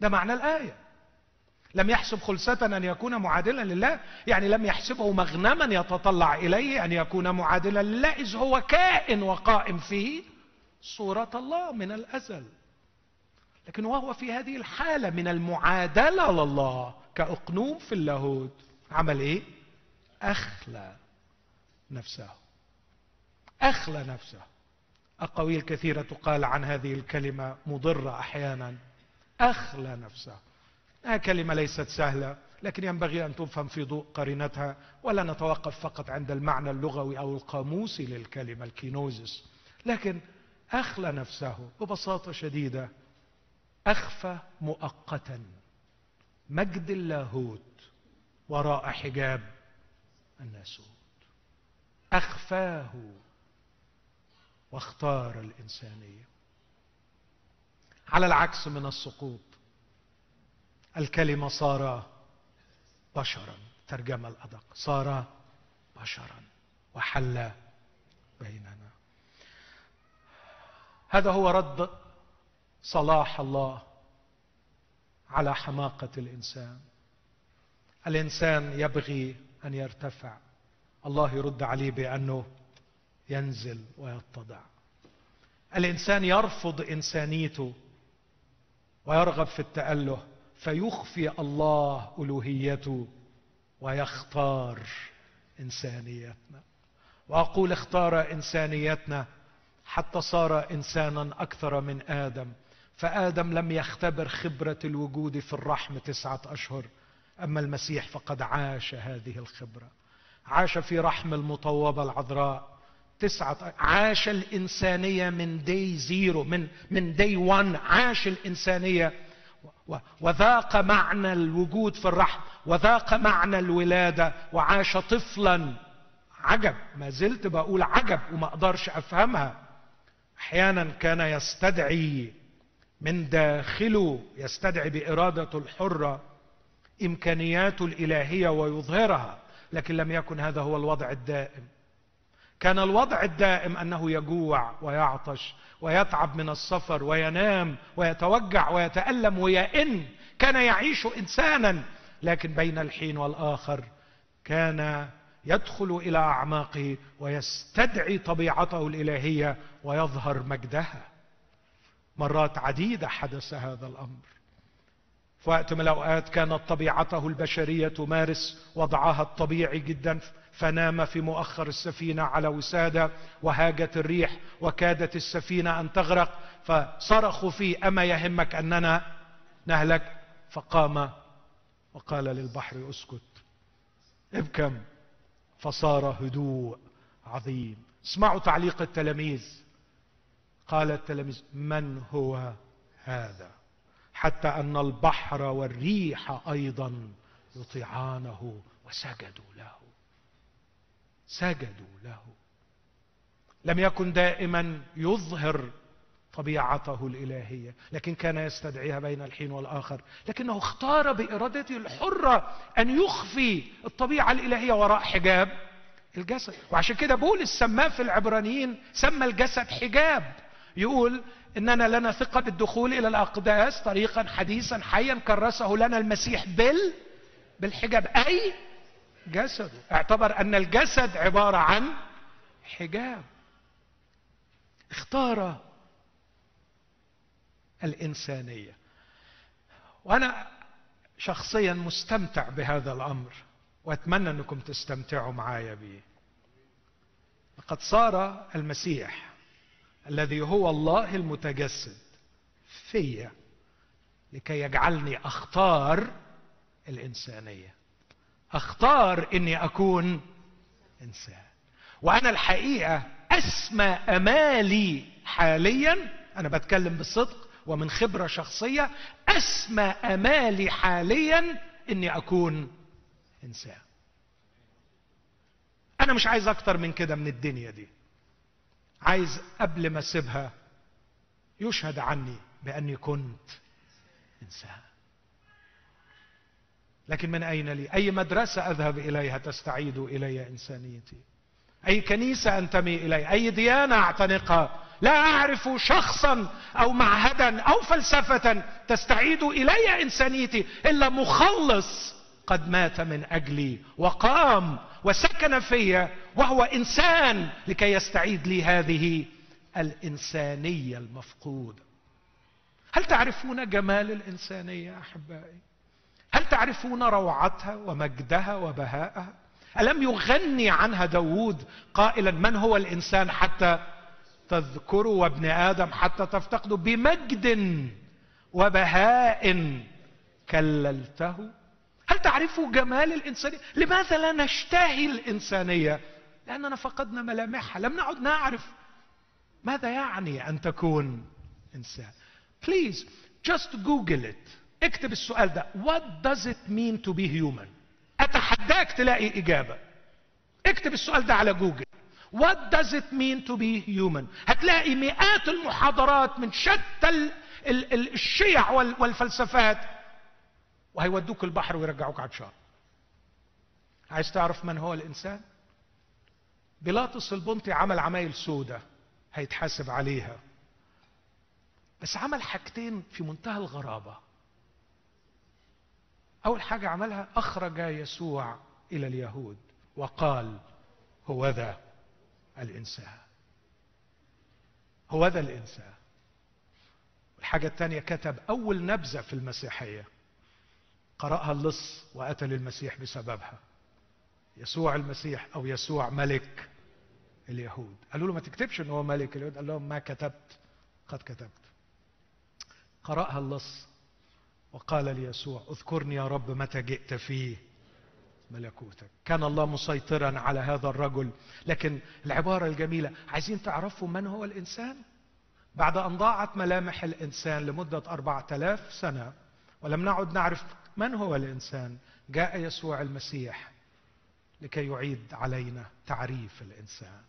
ده معنى الآية. لم يحسب خلسة أن يكون معادلا لله يعني لم يحسبه مغنما يتطلع إليه أن يكون معادلا لله إذ هو كائن وقائم في صورة الله من الأزل. لكن وهو في هذه الحالة من المعادلة لله كأقنوم في اللاهوت. عمل إيه؟ أخلى نفسه. أخلى نفسه. اقاويل كثيره تقال عن هذه الكلمة مضرة أحيانا. أخلى نفسه. آه كلمة ليست سهلة لكن ينبغي أن تفهم في ضوء قرينتها ولا نتوقف فقط عند المعنى اللغوي أو القاموسي للكلمة الكينوزس. لكن أخلى نفسه ببساطة شديدة. أخفى مؤقتا. مجد اللاهوت وراء حجاب الناسوت. أخفاه واختار الإنسانية. على العكس من السقوط الكلمة صار بشرا ترجمة الأدق صار بشرا وحل بيننا. هذا هو رد صلاح الله على حماقة الإنسان. الإنسان يبغي أن يرتفع. الله يرد عليه بأنه ينزل ويتضع. الإنسان يرفض إنسانيته ويرغب في التأله. فيخفي الله ألوهيته ويختار إنسانيتنا. وأقول اختار إنسانيتنا حتى صار إنسانا أكثر من آدم. فآدم لم يختبر خبرة الوجود في الرحم تسعة أشهر. أما المسيح فقد عاش هذه الخبرة. عاش في رحم المطوبة العذراء. تسعة عاش الإنسانية من دي زيرو من من دي وان عاش الإنسانية وذاق معنى الوجود في الرحم وذاق معنى الولادة وعاش طفلا. عجب ما زلت بقول عجب وما أقدرش أفهمها. أحيانا كان يستدعي من داخله يستدعي بإرادته الحرة إمكانياته الإلهية ويظهرها لكن لم يكن هذا هو الوضع الدائم. كان الوضع الدائم أنه يجوع ويعطش ويتعب من السفر وينام ويتوجع ويتألم ويئن. كان يعيش إنسانا لكن بين الحين والآخر كان يدخل إلى أعماقه ويستدعي طبيعته الإلهية ويظهر مجدها. مرات عديدة حدث هذا الأمر. في وقت من الأوقات كانت طبيعته البشرية تمارس وضعها الطبيعي جدا. فنام في مؤخر السفينة على وسادة وهاجت الريح وكادت السفينة أن تغرق فصرخوا فيه أما يهمك أننا نهلك؟ فقام وقال للبحر اسكت ابكم. فصار هدوء عظيم. اسمعوا تعليق التلاميذ. قال التلاميذ من هو هذا؟ حتى أن البحر والريح أيضا يطيعانه وسجدوا له. سجدوا له. لم يكن دائما يظهر طبيعته الإلهية لكن كان يستدعيها بين الحين والآخر. لكنه اختار بارادته الحرة أن يخفي الطبيعة الإلهية وراء حجاب الجسد. وعشان كده بولس سماه في العبرانيين سمى الجسد حجاب. يقول إننا لنا ثقة بالدخول إلى الأقداس طريقا حديثا حيا كرسه لنا المسيح بال بالحجاب. أي جسده. اعتبر أن الجسد عبارة عن حجاب. اختار الإنسانية. وأنا شخصيا مستمتع بهذا الأمر وأتمنى أنكم تستمتعوا معايا به. لقد صار المسيح الذي هو الله المتجسد فيا لكي يجعلني أختار الإنسانية. أختار إني أكون إنسان. وأنا الحقيقة أسمى أمالي حاليا أنا بتكلم بصدق ومن خبرة شخصية أسمى أمالي حاليا إني أكون إنسان. أنا مش عايز أكتر من كده من الدنيا دي. عايز قبل ما أسيبها يشهد عني بأني كنت إنسان. لكن من أين لي؟ أي مدرسة أذهب إليها تستعيد إلي إنسانيتي؟ أي كنيسة أنتمي اليها أي ديانة اعتنقها لا أعرف شخصا أو معهدا أو فلسفة تستعيد إلي إنسانيتي إلا مخلص قد مات من أجلي وقام وسكن في وهو إنسان لكي يستعيد لي هذه الإنسانية المفقوده هل تعرفون جمال الإنسانية أحبائي؟ هل تعرفون روعتها ومجدها وبهاءها؟ ألم يغني عنها داود قائلا من هو الإنسان حتى تذكروا وابن آدم حتى تفتقدوا بمجد وبهاء كللته؟ هل تعرفوا جمال الانسانيه لماذا لا نشتهي الإنسانية؟ لأننا فقدنا ملامحها. لم نعد نعرف ماذا يعني أن تكون إنسان. بليز just google it. اكتب السؤال ده. What does it mean to be human? أتحداك تلاقي إجابة. اكتب السؤال ده على جوجل. What does it mean to be human? هتلاقي مئات المحاضرات من شتى ال ال ال الشيع والفلسفات. وهيودوك البحر ويرجعوك عطشان عايز تعرف من هو الإنسان؟ بيلاطس البنطي عمل عمايل سودة هيتحاسب عليها. بس عمل حاجتين في منتهى الغرابة. أول حاجة عملها أخرج يسوع إلى اليهود وقال هو ذا الإنسان. هو ذا الإنسان. الحاجة الثانية كتب أول نبذة في المسيحية. قرأها اللص وقتل المسيح بسببها. يسوع المسيح أو يسوع ملك اليهود. قالوا له ما تكتبش إن هو ملك اليهود. قال لهم ما كتبت؟ قد كتبت. قرأها اللص وقال ليسوع اذكرني يا رب متى جئت في ملكوتك. كان الله مسيطرا على هذا الرجل. لكن العبارة الجميلة عايزين تعرفوا من هو الإنسان؟ بعد أن ضاعت ملامح الإنسان لمدة أربعة آلاف سنة ولم نعد نعرف من هو الإنسان جاء يسوع المسيح لكي يعيد علينا تعريف الإنسان.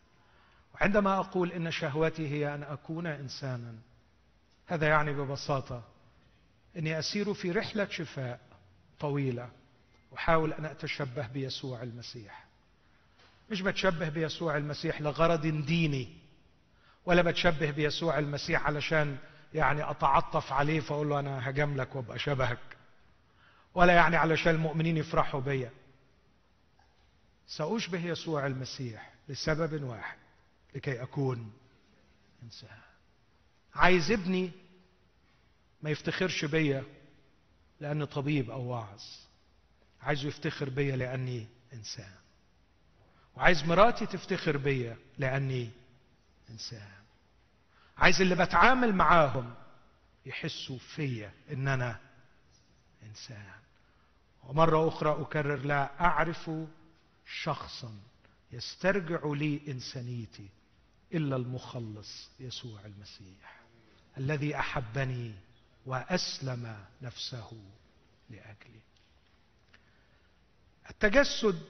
وعندما أقول إن شهوتي هي أن أكون إنسانا هذا يعني ببساطة إني أسير في رحلة شفاء طويلة أحاول أن أتشبه بيسوع المسيح. مش بتشبه بيسوع المسيح لغرض ديني ولا بتشبه بيسوع المسيح علشان يعني أتعطف عليه فأقول له أنا هجاملك وأبقى شبهك ولا يعني علشان المؤمنين يفرحوا بيا. سأشبه يسوع المسيح لسبب واحد لكي أكون إنسان. عايز ابني ما يفتخرش بيا لأني طبيب أو واعظ. عايزه يفتخر بيا لأني إنسان. وعايز مراتي تفتخر بيا لأني إنسان. عايز اللي بتعامل معاهم يحسوا فيا إن أنا إنسان. ومرة أخرى أكرر لا أعرف شخصا يسترجع لي إنسانيتي إلا المخلص يسوع المسيح الذي أحبني وأسلم نفسه لاجلي التجسد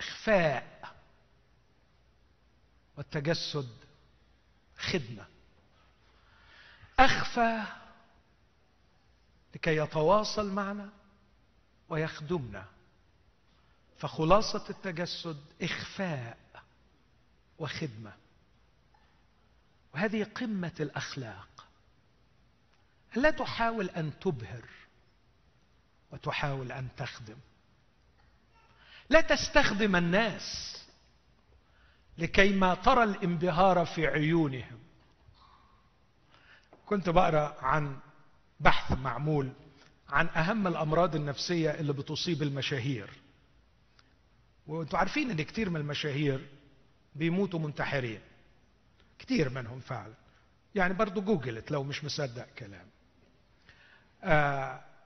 إخفاء والتجسد خدمة. أخفى لكي يتواصل معنا ويخدمنا. فخلاصة التجسد إخفاء وخدمة. وهذه قمة الأخلاق. لا تحاول أن تبهر وتحاول أن تخدم. لا تستخدم الناس لكي ما ترى الانبهار في عيونهم. كنت بقرأ عن بحث معمول عن أهم الأمراض النفسية اللي بتصيب المشاهير. وأنتم عارفين إن كتير من المشاهير بيموتوا منتحرين. كتير منهم فعلا. يعني برضو جوجلت لو مش مصدق كلام.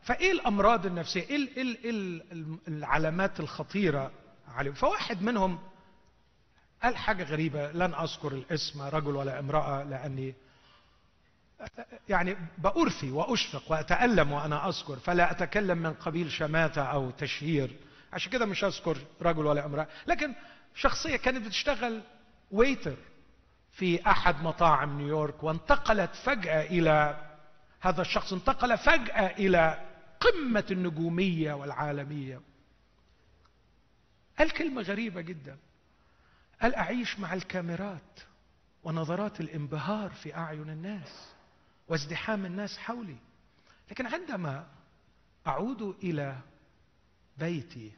فإيه الأمراض النفسية؟ إيه ال ال العلامات الخطيرة عليهم؟ فواحد منهم قال حاجة غريبة لن أذكر الاسم رجل ولا امرأة لأني يعني بأرثي وأشفق وأتألم وأنا أذكر فلا أتكلم من قبيل شماتة أو تشهير. عشان كده مش أذكر رجل ولا امرأة. لكن شخصية كانت بتشتغل ويتر في أحد مطاعم نيويورك وانتقلت فجأة إلى هذا الشخص انتقل فجأة إلى قمة النجومية والعالمية. قال كلمة غريبة جدا. قال أعيش مع الكاميرات ونظرات الانبهار في أعين الناس وازدحام الناس حولي؟ لكن عندما أعود إلى بيتي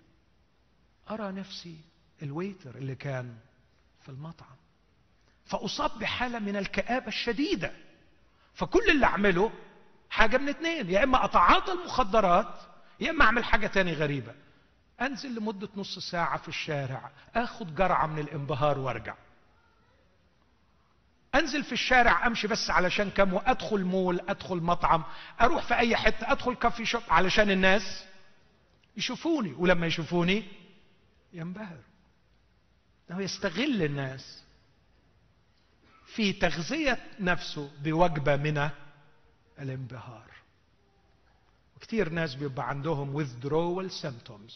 أرى نفسي الويتر اللي كان في المطعم. فأصاب بحالة من الكآبة الشديدة. فكل اللي أعمله حاجة من اتنين يا إما أتعاطى المخدرات يا إما أعمل حاجة تاني غريبة. أنزل لمدة نص ساعة في الشارع آخد جرعة من الانبهار وأرجع. أنزل في الشارع أمشي بس علشان كم وأدخل مول أدخل مطعم أروح في أي حتة أدخل كافي شوب علشان الناس يشوفوني. ولما يشوفوني ينبهر انه يستغل الناس في تغذية نفسه بوجبة من الانبهار. وكثير ناس بيبقى عندهم withdrawal symptoms.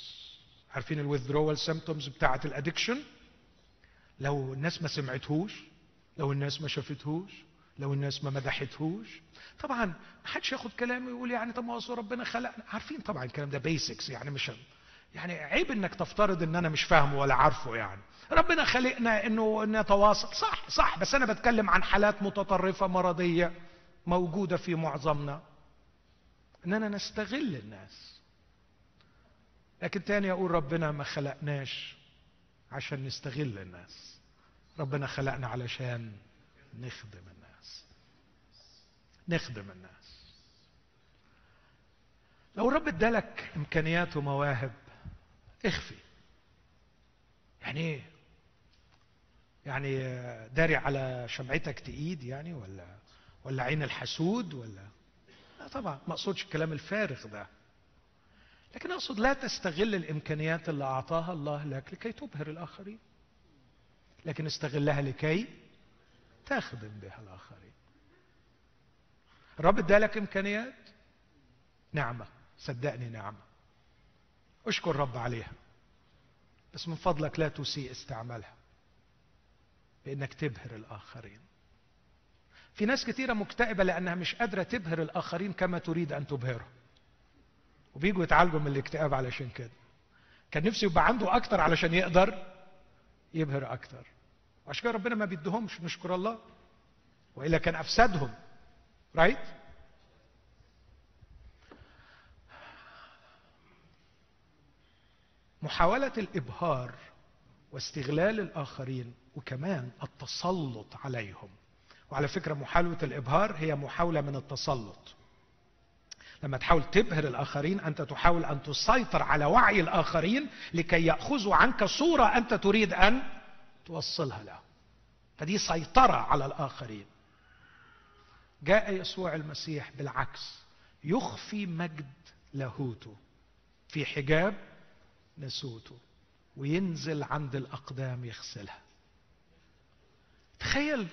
عارفين ال withdrawal symptoms بتاعة ال addiction لو الناس ما سمعتهوش لو الناس ما شافتهوش لو الناس ما مدحتهوش. طبعا ما حدش ياخد كلامي ويقول يعني طب ما ربنا خلقنا. عارفين طبعا الكلام ده basics يعني مش يعني عيب إنك تفترض إن أنا مش فاهمه ولا عارفه يعني. ربنا خلقنا إنه نتواصل. صح صح بس أنا بتكلم عن حالات متطرفة مرضية. موجودة في معظمنا. إننا نستغل الناس. لكن تاني أقول ربنا ما خلقناش عشان نستغل الناس. ربنا خلقنا علشان نخدم الناس. نخدم الناس. لو الرب ادالك إمكانيات ومواهب اخفي. يعني إيه؟ يعني داري على شمعتك تقيد يعني ولا؟ ولا عين الحسود ولا لا طبعا ما أقصدش الكلام الفارغ ده. لكن أقصد لا تستغل الإمكانيات اللي أعطاها الله لك لكي تبهر الآخرين. لكن استغلها لكي تخدم بها الآخرين. الرب ادالك إمكانيات؟ نعمة. صدقني نعمة. أشكر الرب عليها. بس من فضلك لا تسيء استعمالها. بإنك تبهر الآخرين. في ناس كثيرة مكتئبة لأنها مش قادرة تبهر الآخرين كما تريد أن تبهرهم وبيجوا يتعالجوا من الاكتئاب علشان كده. كان نفسه يبقى عنده أكتر علشان يقدر يبهر أكتر. وعشان كده ربنا ما بيدهمش نشكر الله. وإلا كان أفسدهم. رايت محاولة الإبهار واستغلال الآخرين وكمان التسلط عليهم. وعلى فكرة محاولة الإبهار هي محاولة من التسلط. لما تحاول تبهر الآخرين أنت تحاول أن تسيطر على وعي الآخرين لكي يأخذوا عنك صورة أنت تريد أن توصلها له فدي سيطرة على الآخرين. جاء يسوع المسيح بالعكس يخفي مجد لاهوته في حجاب نسوته وينزل عند الأقدام يغسلها. تخيل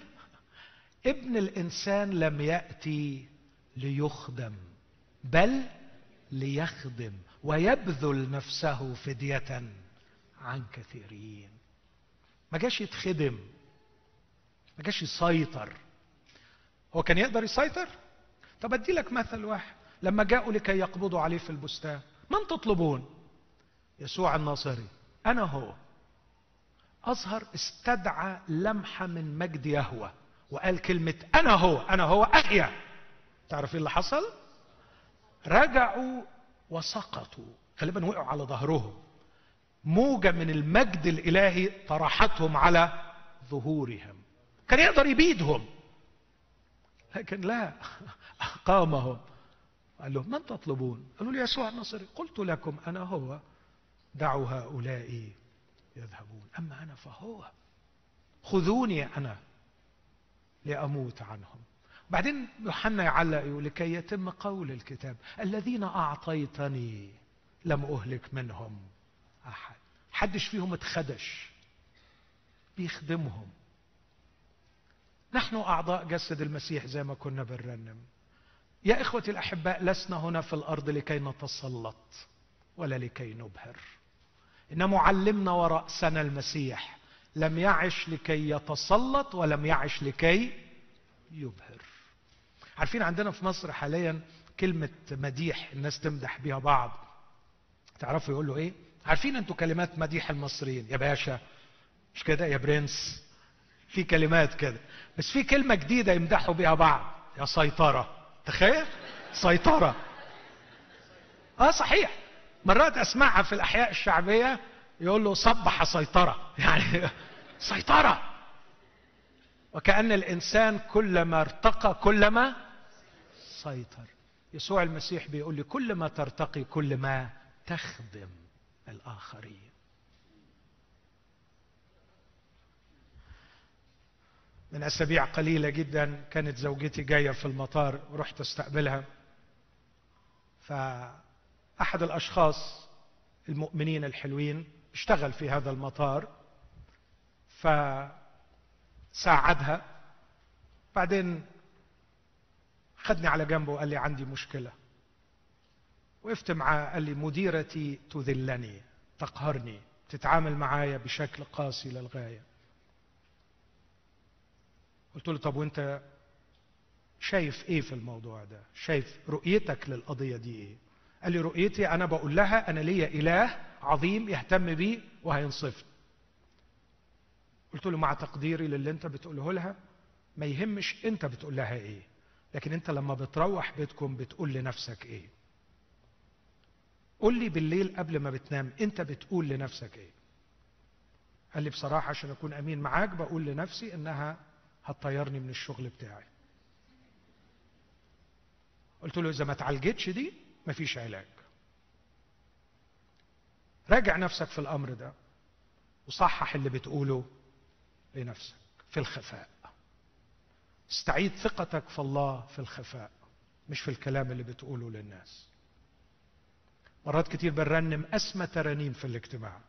ابن الإنسان لم يأتي ليخدم بل ليخدم ويبذل نفسه فدية عن كثيرين. ما جاش يتخدم ما جاش يسيطر. هو كان يقدر يسيطر؟ طب ادي لك مثل واحد لما جاءوا لكي يقبضوا عليه في البستان من تطلبون؟ يسوع الناصري. أنا هو. اظهر استدعى لمحة من مجد يهوى وقال كلمة أنا هو أنا هو احيا تعرف إيه اللي حصل؟ رجعوا وسقطوا. غالبا وقعوا على ظهرهم. موجة من المجد الإلهي طرحتهم على ظهورهم. كان يقدر يبيدهم. لكن لا أقامهم. قال لهم من تطلبون؟ قالوا لي يسوع النصري قلت لكم أنا هو. دعوا هؤلاء يذهبون. أما أنا فهو. خذوني أنا. لأموت عنهم. بعدين يوحنا يعلق يقول لكي يتم قول الكتاب الذين أعطيتني لم أهلك منهم أحد. حدش فيهم اتخدش بيخدمهم. نحن أعضاء جسد المسيح زي ما كنا بنرنم. يا إخوتي الأحباء لسنا هنا في الأرض لكي نتسلط ولا لكي نبهر. ان معلمنا وراسنا المسيح. لم يعش لكي يتسلط ولم يعش لكي يبهر. عارفين عندنا في مصر حاليا كلمة مديح الناس تمدح بيها بعض. تعرفوا يقولوا إيه؟ عارفين أنتوا كلمات مديح المصريين؟ يا باشا مش كده؟ يا برنس في كلمات كده. بس في كلمة جديدة يمدحوا بيها بعض. يا سيطرة. تخيل؟ سيطرة. آه صحيح. مرات أسمعها في الأحياء الشعبية يقول له صبح سيطرة. يعني سيطرة. وكأن الإنسان كلما ارتقى كلما سيطر. يسوع المسيح بيقول لي كل ما ترتقي كل ما تخدم الآخرين. من أسابيع قليلة جدا كانت زوجتي جاية في المطار ورحت أستقبلها. فأحد الأشخاص المؤمنين الحلوين اشتغل في هذا المطار فساعدها بعدين خدني على جنبه وقال لي عندي مشكلة. وقفت معاه قال لي مديرتي تذلني تقهرني تتعامل معايا بشكل قاسي للغاية. قلت له طب وانت شايف إيه في الموضوع ده؟ شايف رؤيتك للقضية دي إيه؟ قال لي رؤيتي أنا بقول لها أنا ليا إله عظيم يهتم بي وهينصفني. قلت له مع تقديري للي أنت بتقوله لها ما يهمش أنت بتقول لها إيه لكن أنت لما بتروح بيتكم بتقول لنفسك إيه. قول لي بالليل قبل ما بتنام أنت بتقول لنفسك إيه. قال لي بصراحة عشان أكون أمين معاك بقول لنفسي إنها هتطيرني من الشغل بتاعي. قلت له إذا ما اتعالجتش دي مفيش علاج. راجع نفسك في الأمر ده وصحح اللي بتقوله لنفسك في الخفاء. استعيد ثقتك في الله في الخفاء مش في الكلام اللي بتقوله للناس. مرات كتير بنرنم أسمى ترانيم في الاجتماع.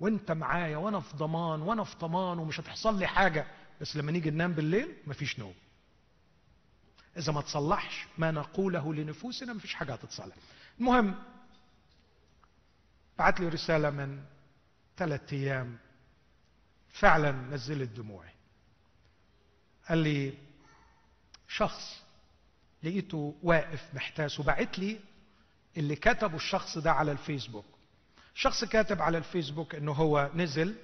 وانت معايا وأنا في ضمان وأنا في طمان ومش هتحصل لي حاجة بس لما نيجي ننام بالليل مفيش نوم. إذا ما تصلحش ما نقوله لنفوسنا مفيش حاجة هتتصلح. المهم بعت لي رسالة من ثلاثة أيام. فعلا نزلت دموعي. قال لي شخص لقيته واقف محتاس. وبعت لي اللي كتبه الشخص ده على الفيسبوك. شخص كاتب على الفيسبوك إنه هو نزل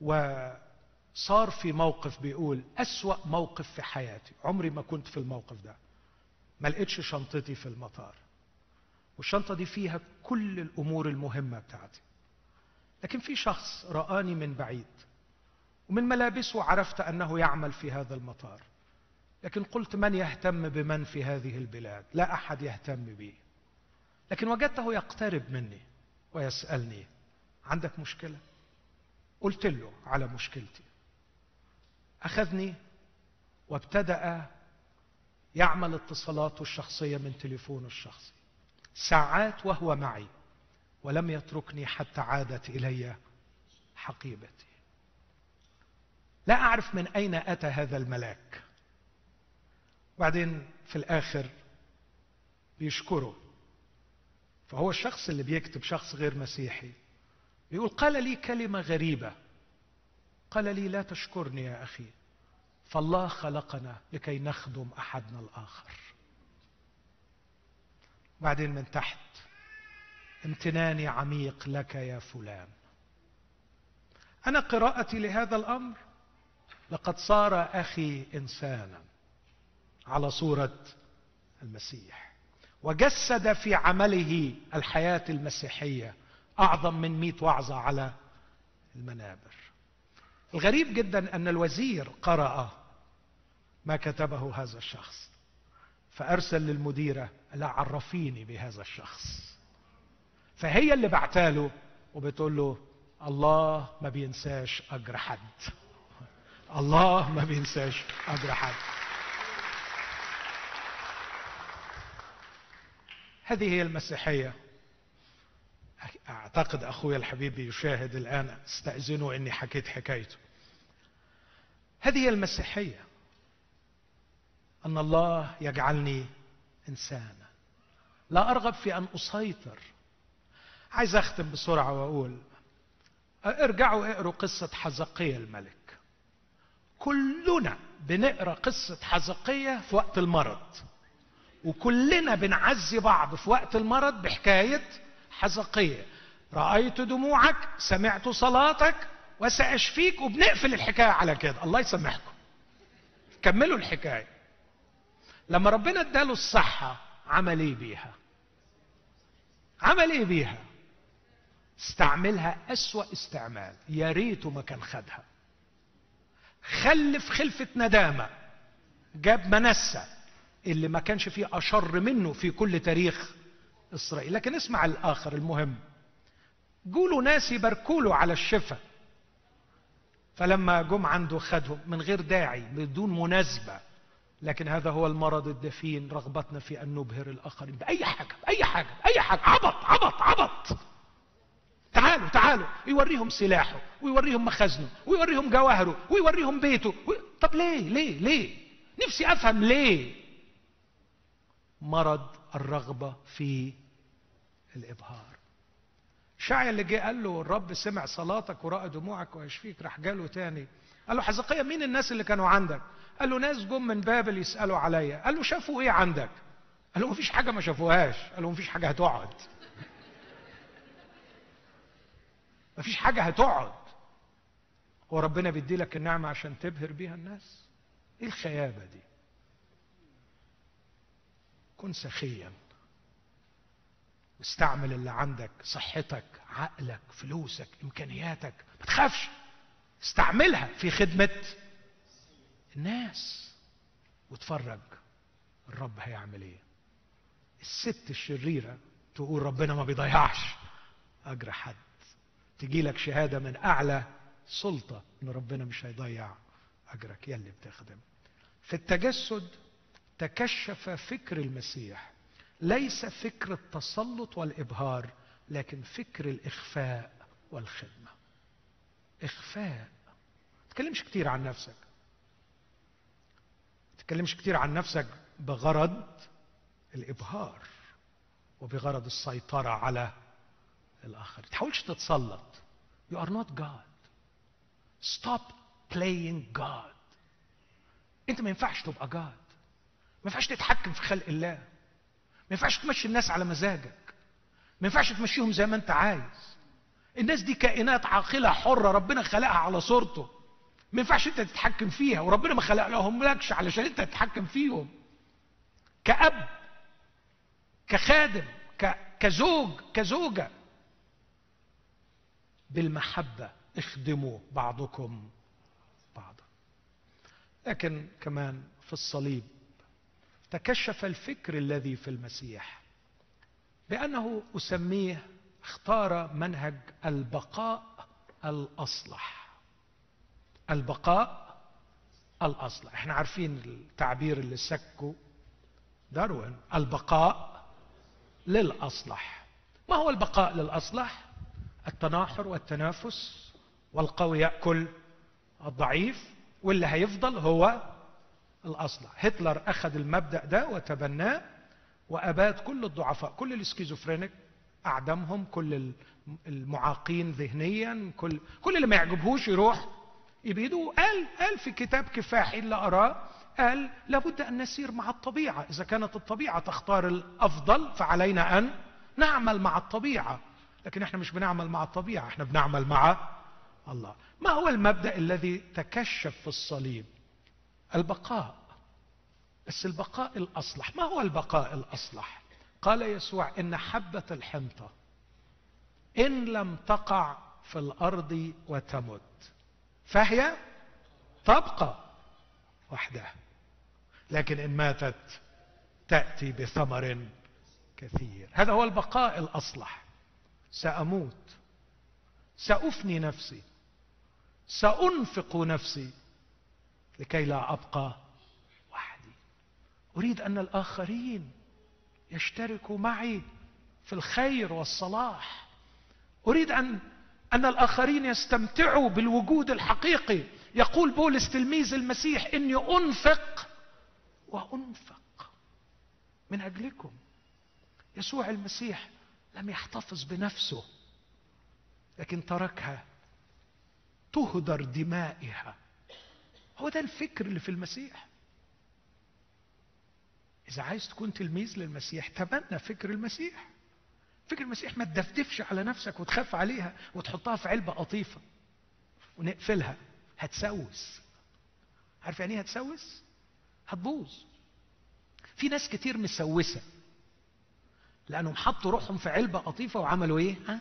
وصار في موقف بيقول أسوأ موقف في حياتي. عمري ما كنت في الموقف ده. ما لقيتش شنطتي في المطار. والشنطة دي فيها كل الأمور المهمة بتاعتي. لكن في شخص رآني من بعيد ومن ملابسه عرفت أنه يعمل في هذا المطار. لكن قلت من يهتم بمن في هذه البلاد؟ لا أحد يهتم بي. لكن وجدته يقترب مني ويسألني عندك مشكلة؟ قلت له على مشكلتي. أخذني وابتدأ يعمل اتصالاته الشخصية من تليفونه الشخصي ساعات وهو معي ولم يتركني حتى عادت إلي حقيبتي. لا أعرف من أين أتى هذا الملاك. بعدين في الآخر بيشكره فهو الشخص اللي بيكتب شخص غير مسيحي بيقول قال لي كلمة غريبة. قال لي لا تشكرني يا أخي فالله خلقنا لكي نخدم أحدنا الآخر. بعدين من تحت. امتناني عميق لك يا فلان. أنا قراءتي لهذا الأمر. لقد صار أخي إنسانا على صورة المسيح. وجسد في عمله الحياة المسيحية أعظم من مئة وعظة على المنابر. الغريب جدا أن الوزير قرأ ما كتبه هذا الشخص. فأرسل للمديرة لا عرفيني بهذا الشخص. فهي اللي بعتاله وبتقول له الله ما بينساش أجر حد. الله ما بينساش أجر حد. هذه هي المسيحية. أعتقد اخويا الحبيب يشاهد الآن استاذنه إني حكيت حكايته. هذه هي المسيحية. أن الله يجعلني إنسانا. لا أرغب في أن أسيطر. عايز أختم بسرعة وأقول ارجعوا اقروا قصة حزقية الملك. كلنا بنقرأ قصة حزقية في وقت المرض وكلنا بنعزي بعض في وقت المرض بحكاية حزقية. رأيت دموعك سمعت صلاتك وسأشفيك وبنقفل الحكاية على كده. الله يسامحكم. كملوا الحكاية. لما ربنا اداله الصحة عمل إيه بيها؟ عمل إيه بيها؟ استعملها أسوأ استعمال يا ريته ما كان خدها. خلف خلفة ندامة جاب منسة اللي ما كانش فيه أشر منه في كل تاريخ إسرائيل. لكن اسمع الآخر المهم. قولوا ناس يباركوا على الشفاء فلما جم عنده خدهم من غير داعي بدون مناسبة لكن هذا هو المرض الدفين رغبتنا في أن نبهر الآخرين بأي حاجة بأي حاجة بأي حاجة. عبط عبط عبط. تعالوا تعالوا. يوريهم سلاحه ويوريهم مخازنه ويوريهم جواهره ويوريهم بيته. و... طب ليه ليه ليه؟ نفسي أفهم ليه. مرض الرغبة في الإبهار. شعيا اللي جه قال له الرب سمع صلاتك ورأى دموعك ويشفيك راح جاله تاني. قال له حزقية مين الناس اللي كانوا عندك؟ قال له ناس جم من بابل يسألوا عليا. قال له شافوا إيه عندك؟ قال له مفيش حاجة ما شافوهاش. قال له مفيش حاجة هتقعد. مفيش حاجة هتقعد. هو ربنا بيدي لك النعمة عشان تبهر بيها الناس؟ إيه الخيابة دي؟ كن سخيا. واستعمل اللي عندك صحتك عقلك فلوسك إمكانياتك. ما تخافش. استعملها في خدمة الناس واتفرج الرب هيعمل إيه. الست الشريرة تقول ربنا ما بيضيعش. أجر حد. تجي لك شهادة من أعلى سلطة إن ربنا مش هيضيع أجرك. يلي بتخدم. في التجسد تكشف فكر المسيح. ليس فكر التسلط والإبهار لكن فكر الإخفاء والخدمة. إخفاء. تكلمش كتير عن نفسك. تكلمش كتير عن نفسك بغرض الإبهار وبغرض السيطرة على الآخر. تحاولش تتسلط. You are not God. Stop playing God. أنت ما ينفعش تبقى God. ما ينفعش تتحكم في خلق الله. ما ينفعش تمشي الناس على مزاجك. ما ينفعش تمشيهم زي ما أنت عايز. الناس دي كائنات عاقلة حرة ربنا خلقها على صورته. ما ينفعش انت تتحكم فيها وربنا ما خلق لهم لكش علشان انت تتحكم فيهم. كأب كخادم كزوج كزوجة. بالمحبة اخدموا بعضكم بعضا. لكن كمان في الصليب تكشف الفكر الذي في المسيح بأنه أسميه اختار منهج البقاء الأصلح. البقاء الأصلح إحنا عارفين التعبير اللي سكه داروين. البقاء للأصلح. ما هو البقاء للأصلح؟ التناحر والتنافس والقوي يأكل الضعيف واللي هيفضل هو الأصلح. هتلر أخذ المبدأ ده وتبناه وأباد كل الضعفاء. كل الاسكيزوفرينيك أعدمهم كل المعاقين ذهنيا كل كل اللي ما يعجبهوش يروح يبيده قال قال في كتاب كفاحي اللي أراه قال لابد أن نسير مع الطبيعة إذا كانت الطبيعة تختار الأفضل فعلينا أن نعمل مع الطبيعة. لكن إحنا مش بنعمل مع الطبيعة إحنا بنعمل مع الله. ما هو المبدأ الذي تكشف في الصليب؟ البقاء. بس البقاء الأصلح. ما هو البقاء الأصلح؟ قال يسوع إن حبة الحنطة إن لم تقع في الأرض وتمت. فهي تبقى وحدها. لكن إن ماتت تأتي بثمر كثير. هذا هو البقاء الأصلح. سأموت. سأفني نفسي. سأنفق نفسي لكي لا أبقى وحدي. أريد أن الآخرين يشتركوا معي في الخير والصلاح. أريد أن أن الآخرين يستمتعوا بالوجود الحقيقي. يقول بولس تلميذ المسيح إني أنفق وأنفق من أجلكم. يسوع المسيح لم يحتفظ بنفسه لكن تركها تهدر دمائها. هو ده الفكر اللي في المسيح. إذا عايز تكون تلميذ للمسيح تبنى فكر المسيح. فكر المسيح ما تدفدفش على نفسك وتخاف عليها وتحطها في علبة قطيفة ونقفلها هتسوس عارف يعني إيه هتسوس؟ هتبوظ في ناس كتير مسوسة لأنهم حطوا روحهم في علبة قطيفة وعملوا إيه؟ ها؟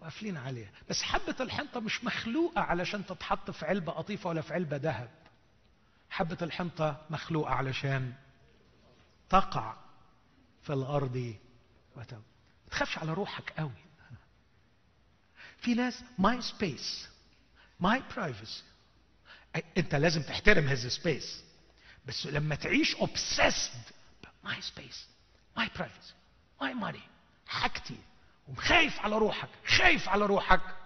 وقافلين عليها بس حبة الحنطة مش مخلوقة علشان تتحط في علبة قطيفة ولا في علبة ذهب حبة الحنطة مخلوقة علشان تقع في الأرض وتب ما تخافش على روحك قوي. في ناس my space my privacy انت لازم تحترم هذا space بس لما تعيش obsessed my space my privacy my money حاجتي وخايف على روحك خايف على روحك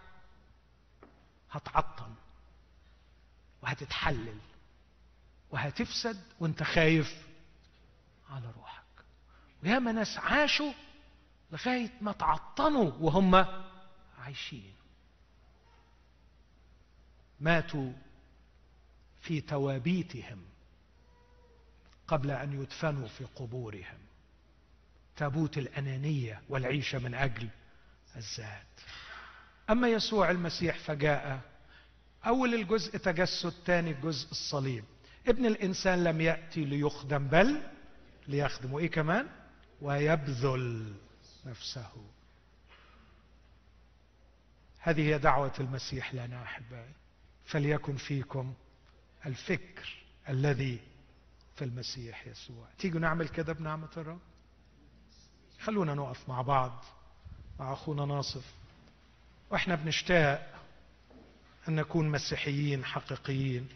هتعطل وهتتحلل وهتفسد وانت خايف على روحك. وياما ناس عاشوا لغاية ما تعطنوا وهم عايشين. ماتوا في توابيتهم قبل أن يدفنوا في قبورهم. تابوت الأنانية والعيشة من أجل الذات. أما يسوع المسيح فجاء أول الجزء تجسد ثاني الجزء الصليب. ابن الإنسان لم يأتي ليخدم بل ليخدم وإيه كمان؟ ويبذل. نفسه. هذه هي دعوة المسيح لنا أحبائي. فليكن فيكم الفكر الذي في المسيح يسوع. تيجوا نعمل كده بنعمة الرب؟ خلونا نقف مع بعض مع أخونا ناصف وإحنا بنشتاق أن نكون مسيحيين حقيقيين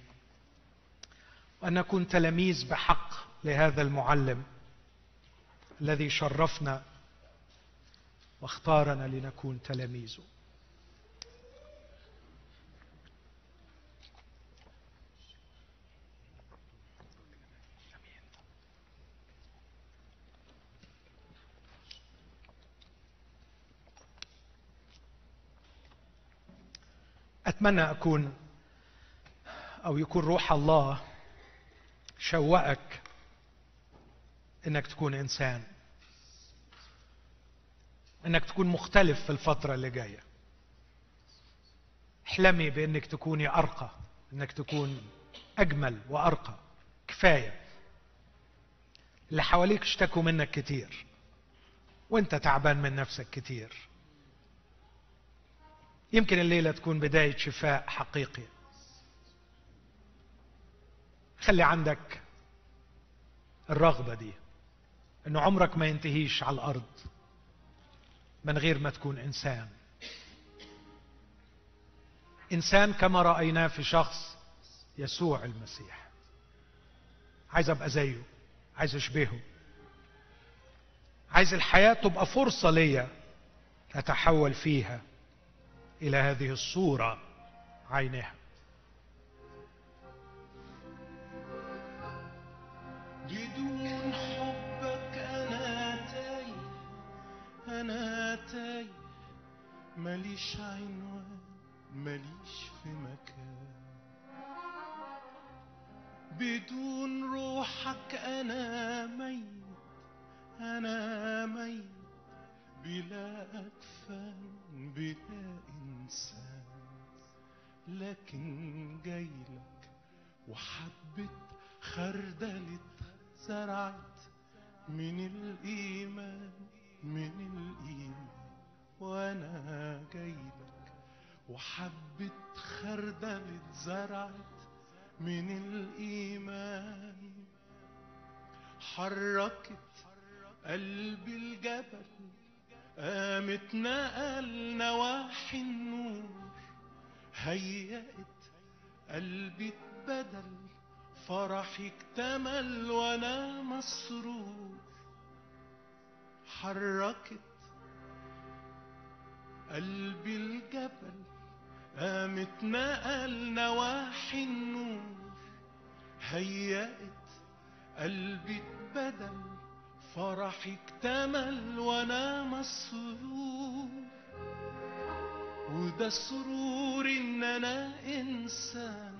وأن نكون تلاميذ بحق لهذا المعلم الذي شرفنا واختارنا لنكون تلاميذه أتمنى أكون أو يكون روح الله شوقك إنك تكون إنسان. إنك تكون مختلف في الفترة اللي جاية. احلمي بإنك تكوني أرقى إنك تكون أجمل وأرقى. كفاية. اللي حواليك اشتكوا منك كتير وأنت تعبان من نفسك كتير. يمكن الليلة تكون بداية شفاء حقيقي. خلي عندك الرغبة دي إنه عمرك ما ينتهيش على الأرض. من غير ما تكون إنسان. إنسان كما رايناه في شخص يسوع المسيح. عايز أبقى زيه عايز أشبهه. عايز الحياة تبقى فرصة ليا أتحول فيها إلى هذه الصورة عينها تايه ماليش عنوان ماليش في مكان. بدون روحك أنا ميت أنا ميت بلا أكفان بلا إنسان. لكن جايلك وحبة خردلة زرعت من الإيمان من الإيمان. وأنا جايلك وحبة خردلة زرعت من الإيمان. حركت قلب الجبل قامت نقل نواحي النور هيأت قلبي اتبدل فرحي اكتمل وأنا مسرور. حركت قلب الجبل قامت نقل نواحي النور هيأت قلبي اتبدل فرحي اكتمل وأنا مسرور وده سرور إن أنا إنسان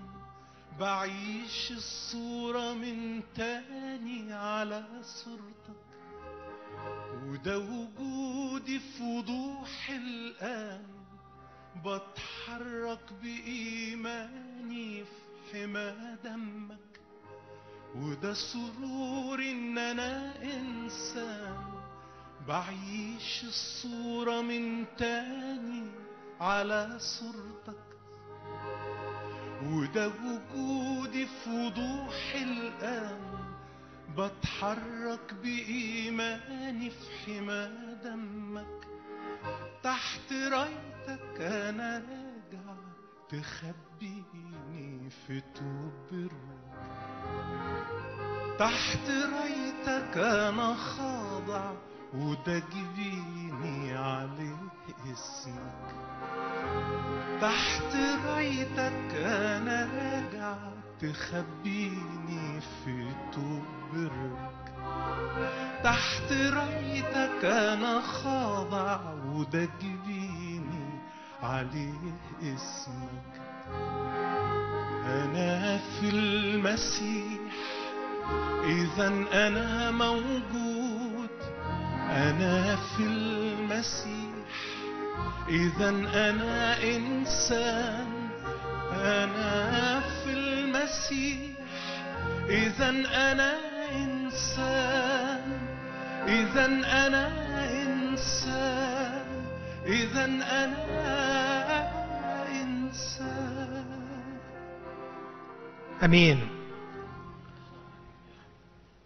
بعيش الصورة من تاني على صورتك. وده وجودي في وضوح الآن بتحرك بإيماني في حمى دمك. وده سرور إن أنا إنسان بعيش الصورة من تاني على صورتك. وده وجودي في وضوح الآن بتحرك بإيماني في حمى دمك تحت رايتك أنا راجع تخبيني في توب الروح تحت رايتك أنا خاضع وده جبيني عليه اسمك تحت رايتك أنا راجع تخبيني في توب الرك تحت رأيتك أنا خاضع وده عليه اسمك. أنا في المسيح إذا أنا موجود. أنا في المسيح إذا أنا إنسان. أنا في المسيح إذا أنا إنسان. إذا أنا إنسان. إذا أنا إنسان. آمين.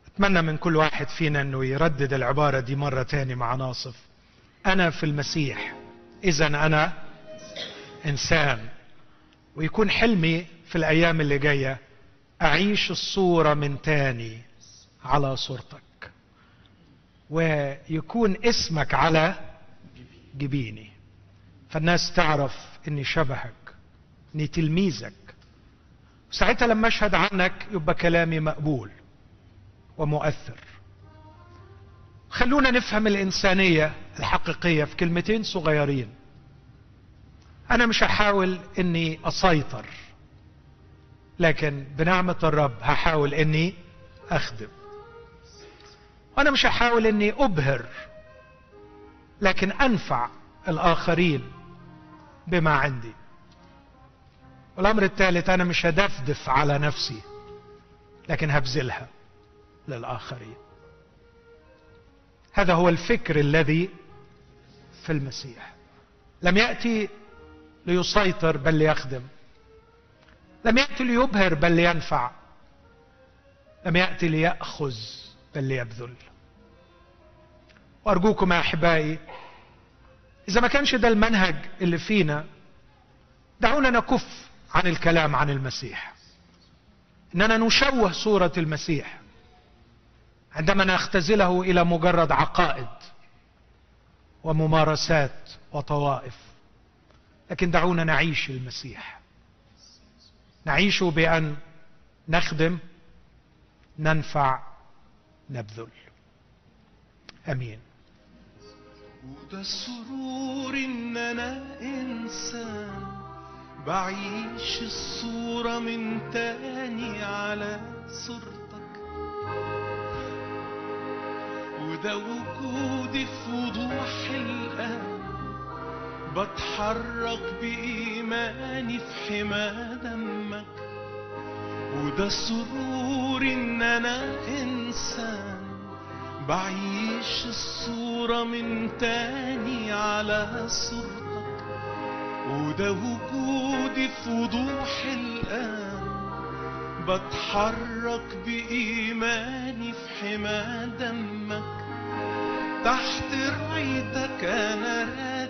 أتمنى من كل واحد فينا أنه يردد العبارة دي مرة تاني مع ناصف. أنا في المسيح. اذا أنا إنسان. ويكون حلمي في الأيام اللي جاية أعيش الصورة من تاني على صورتك. ويكون اسمك على جبيني. فالناس تعرف إني شبهك إني تلميذك. ساعتها لما أشهد عنك يبقى كلامي مقبول ومؤثر. خلونا نفهم الإنسانية الحقيقية في كلمتين صغيرين. أنا مش هحاول إني أسيطر. لكن بنعمة الرب هحاول إني أخدم. وأنا مش هحاول إني أبهر لكن أنفع الآخرين بما عندي. والأمر الثالث أنا مش هدفدف على نفسي لكن هبذلها للآخرين. هذا هو الفكر الذي في المسيح. لم يأتي ليسيطر بل ليخدم. لم ياتي ليبهر بل لينفع. لم ياتي ليأخذ بل ليبذل. وأرجوكم يا أحبائي إذا ما كانش ده المنهج اللي فينا دعونا نكف عن الكلام عن المسيح. إننا نشوه صورة المسيح. عندما نختزله إلى مجرد عقائد وممارسات وطوائف. لكن دعونا نعيش المسيح. نعيش بأن نخدم ننفع نبذل. آمين. وده السرور إن أنا إنسان. بعيش الصورة من تاني على صورتك. وده وجودي في وضوح الآن بتحرك بإيماني في حمى دمك وده سرور إن أنا إنسان. بعيش الصورة من تاني على صورتك وده وجودي في وضوح الآن. بتحرك بإيماني في حمى دمك تحت رايتك أنا راجع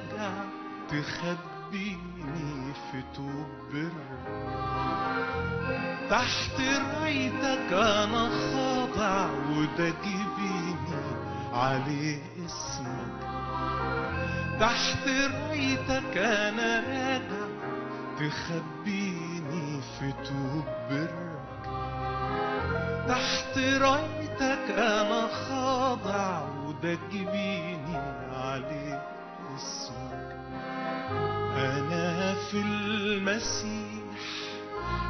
تخبيني في توب برك تحت رايتك أنا خاضع وده جبيني عليه اسمك. تحت رايتك أنا راجع تخبيني في توب برك تحت رايتك أنا خاضع وده جبيني أنا في المسيح.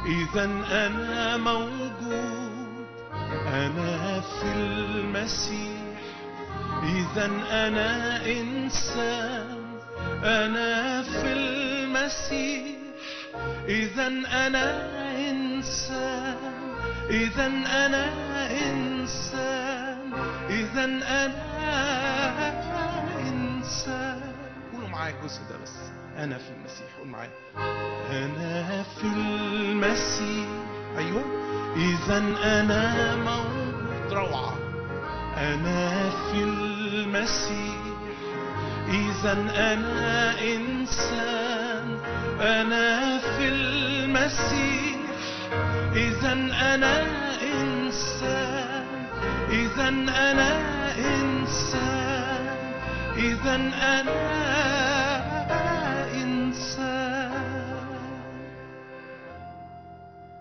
إذا أنا موجود. أنا في المسيح. إذا أنا إنسان. أنا في المسيح. إذا أنا إنسان. إذا أنا إنسان. إذا أنا إنسان. قولوا معايا الجزء ده بس. أنا في المسيح. قول معايا. أنا في المسيح. أيوه. إذا أنا موجود روعة. أنا في المسيح. إذا أنا إنسان. أنا في المسيح. إذا أنا إنسان. إذا أنا إنسان. إذا أنا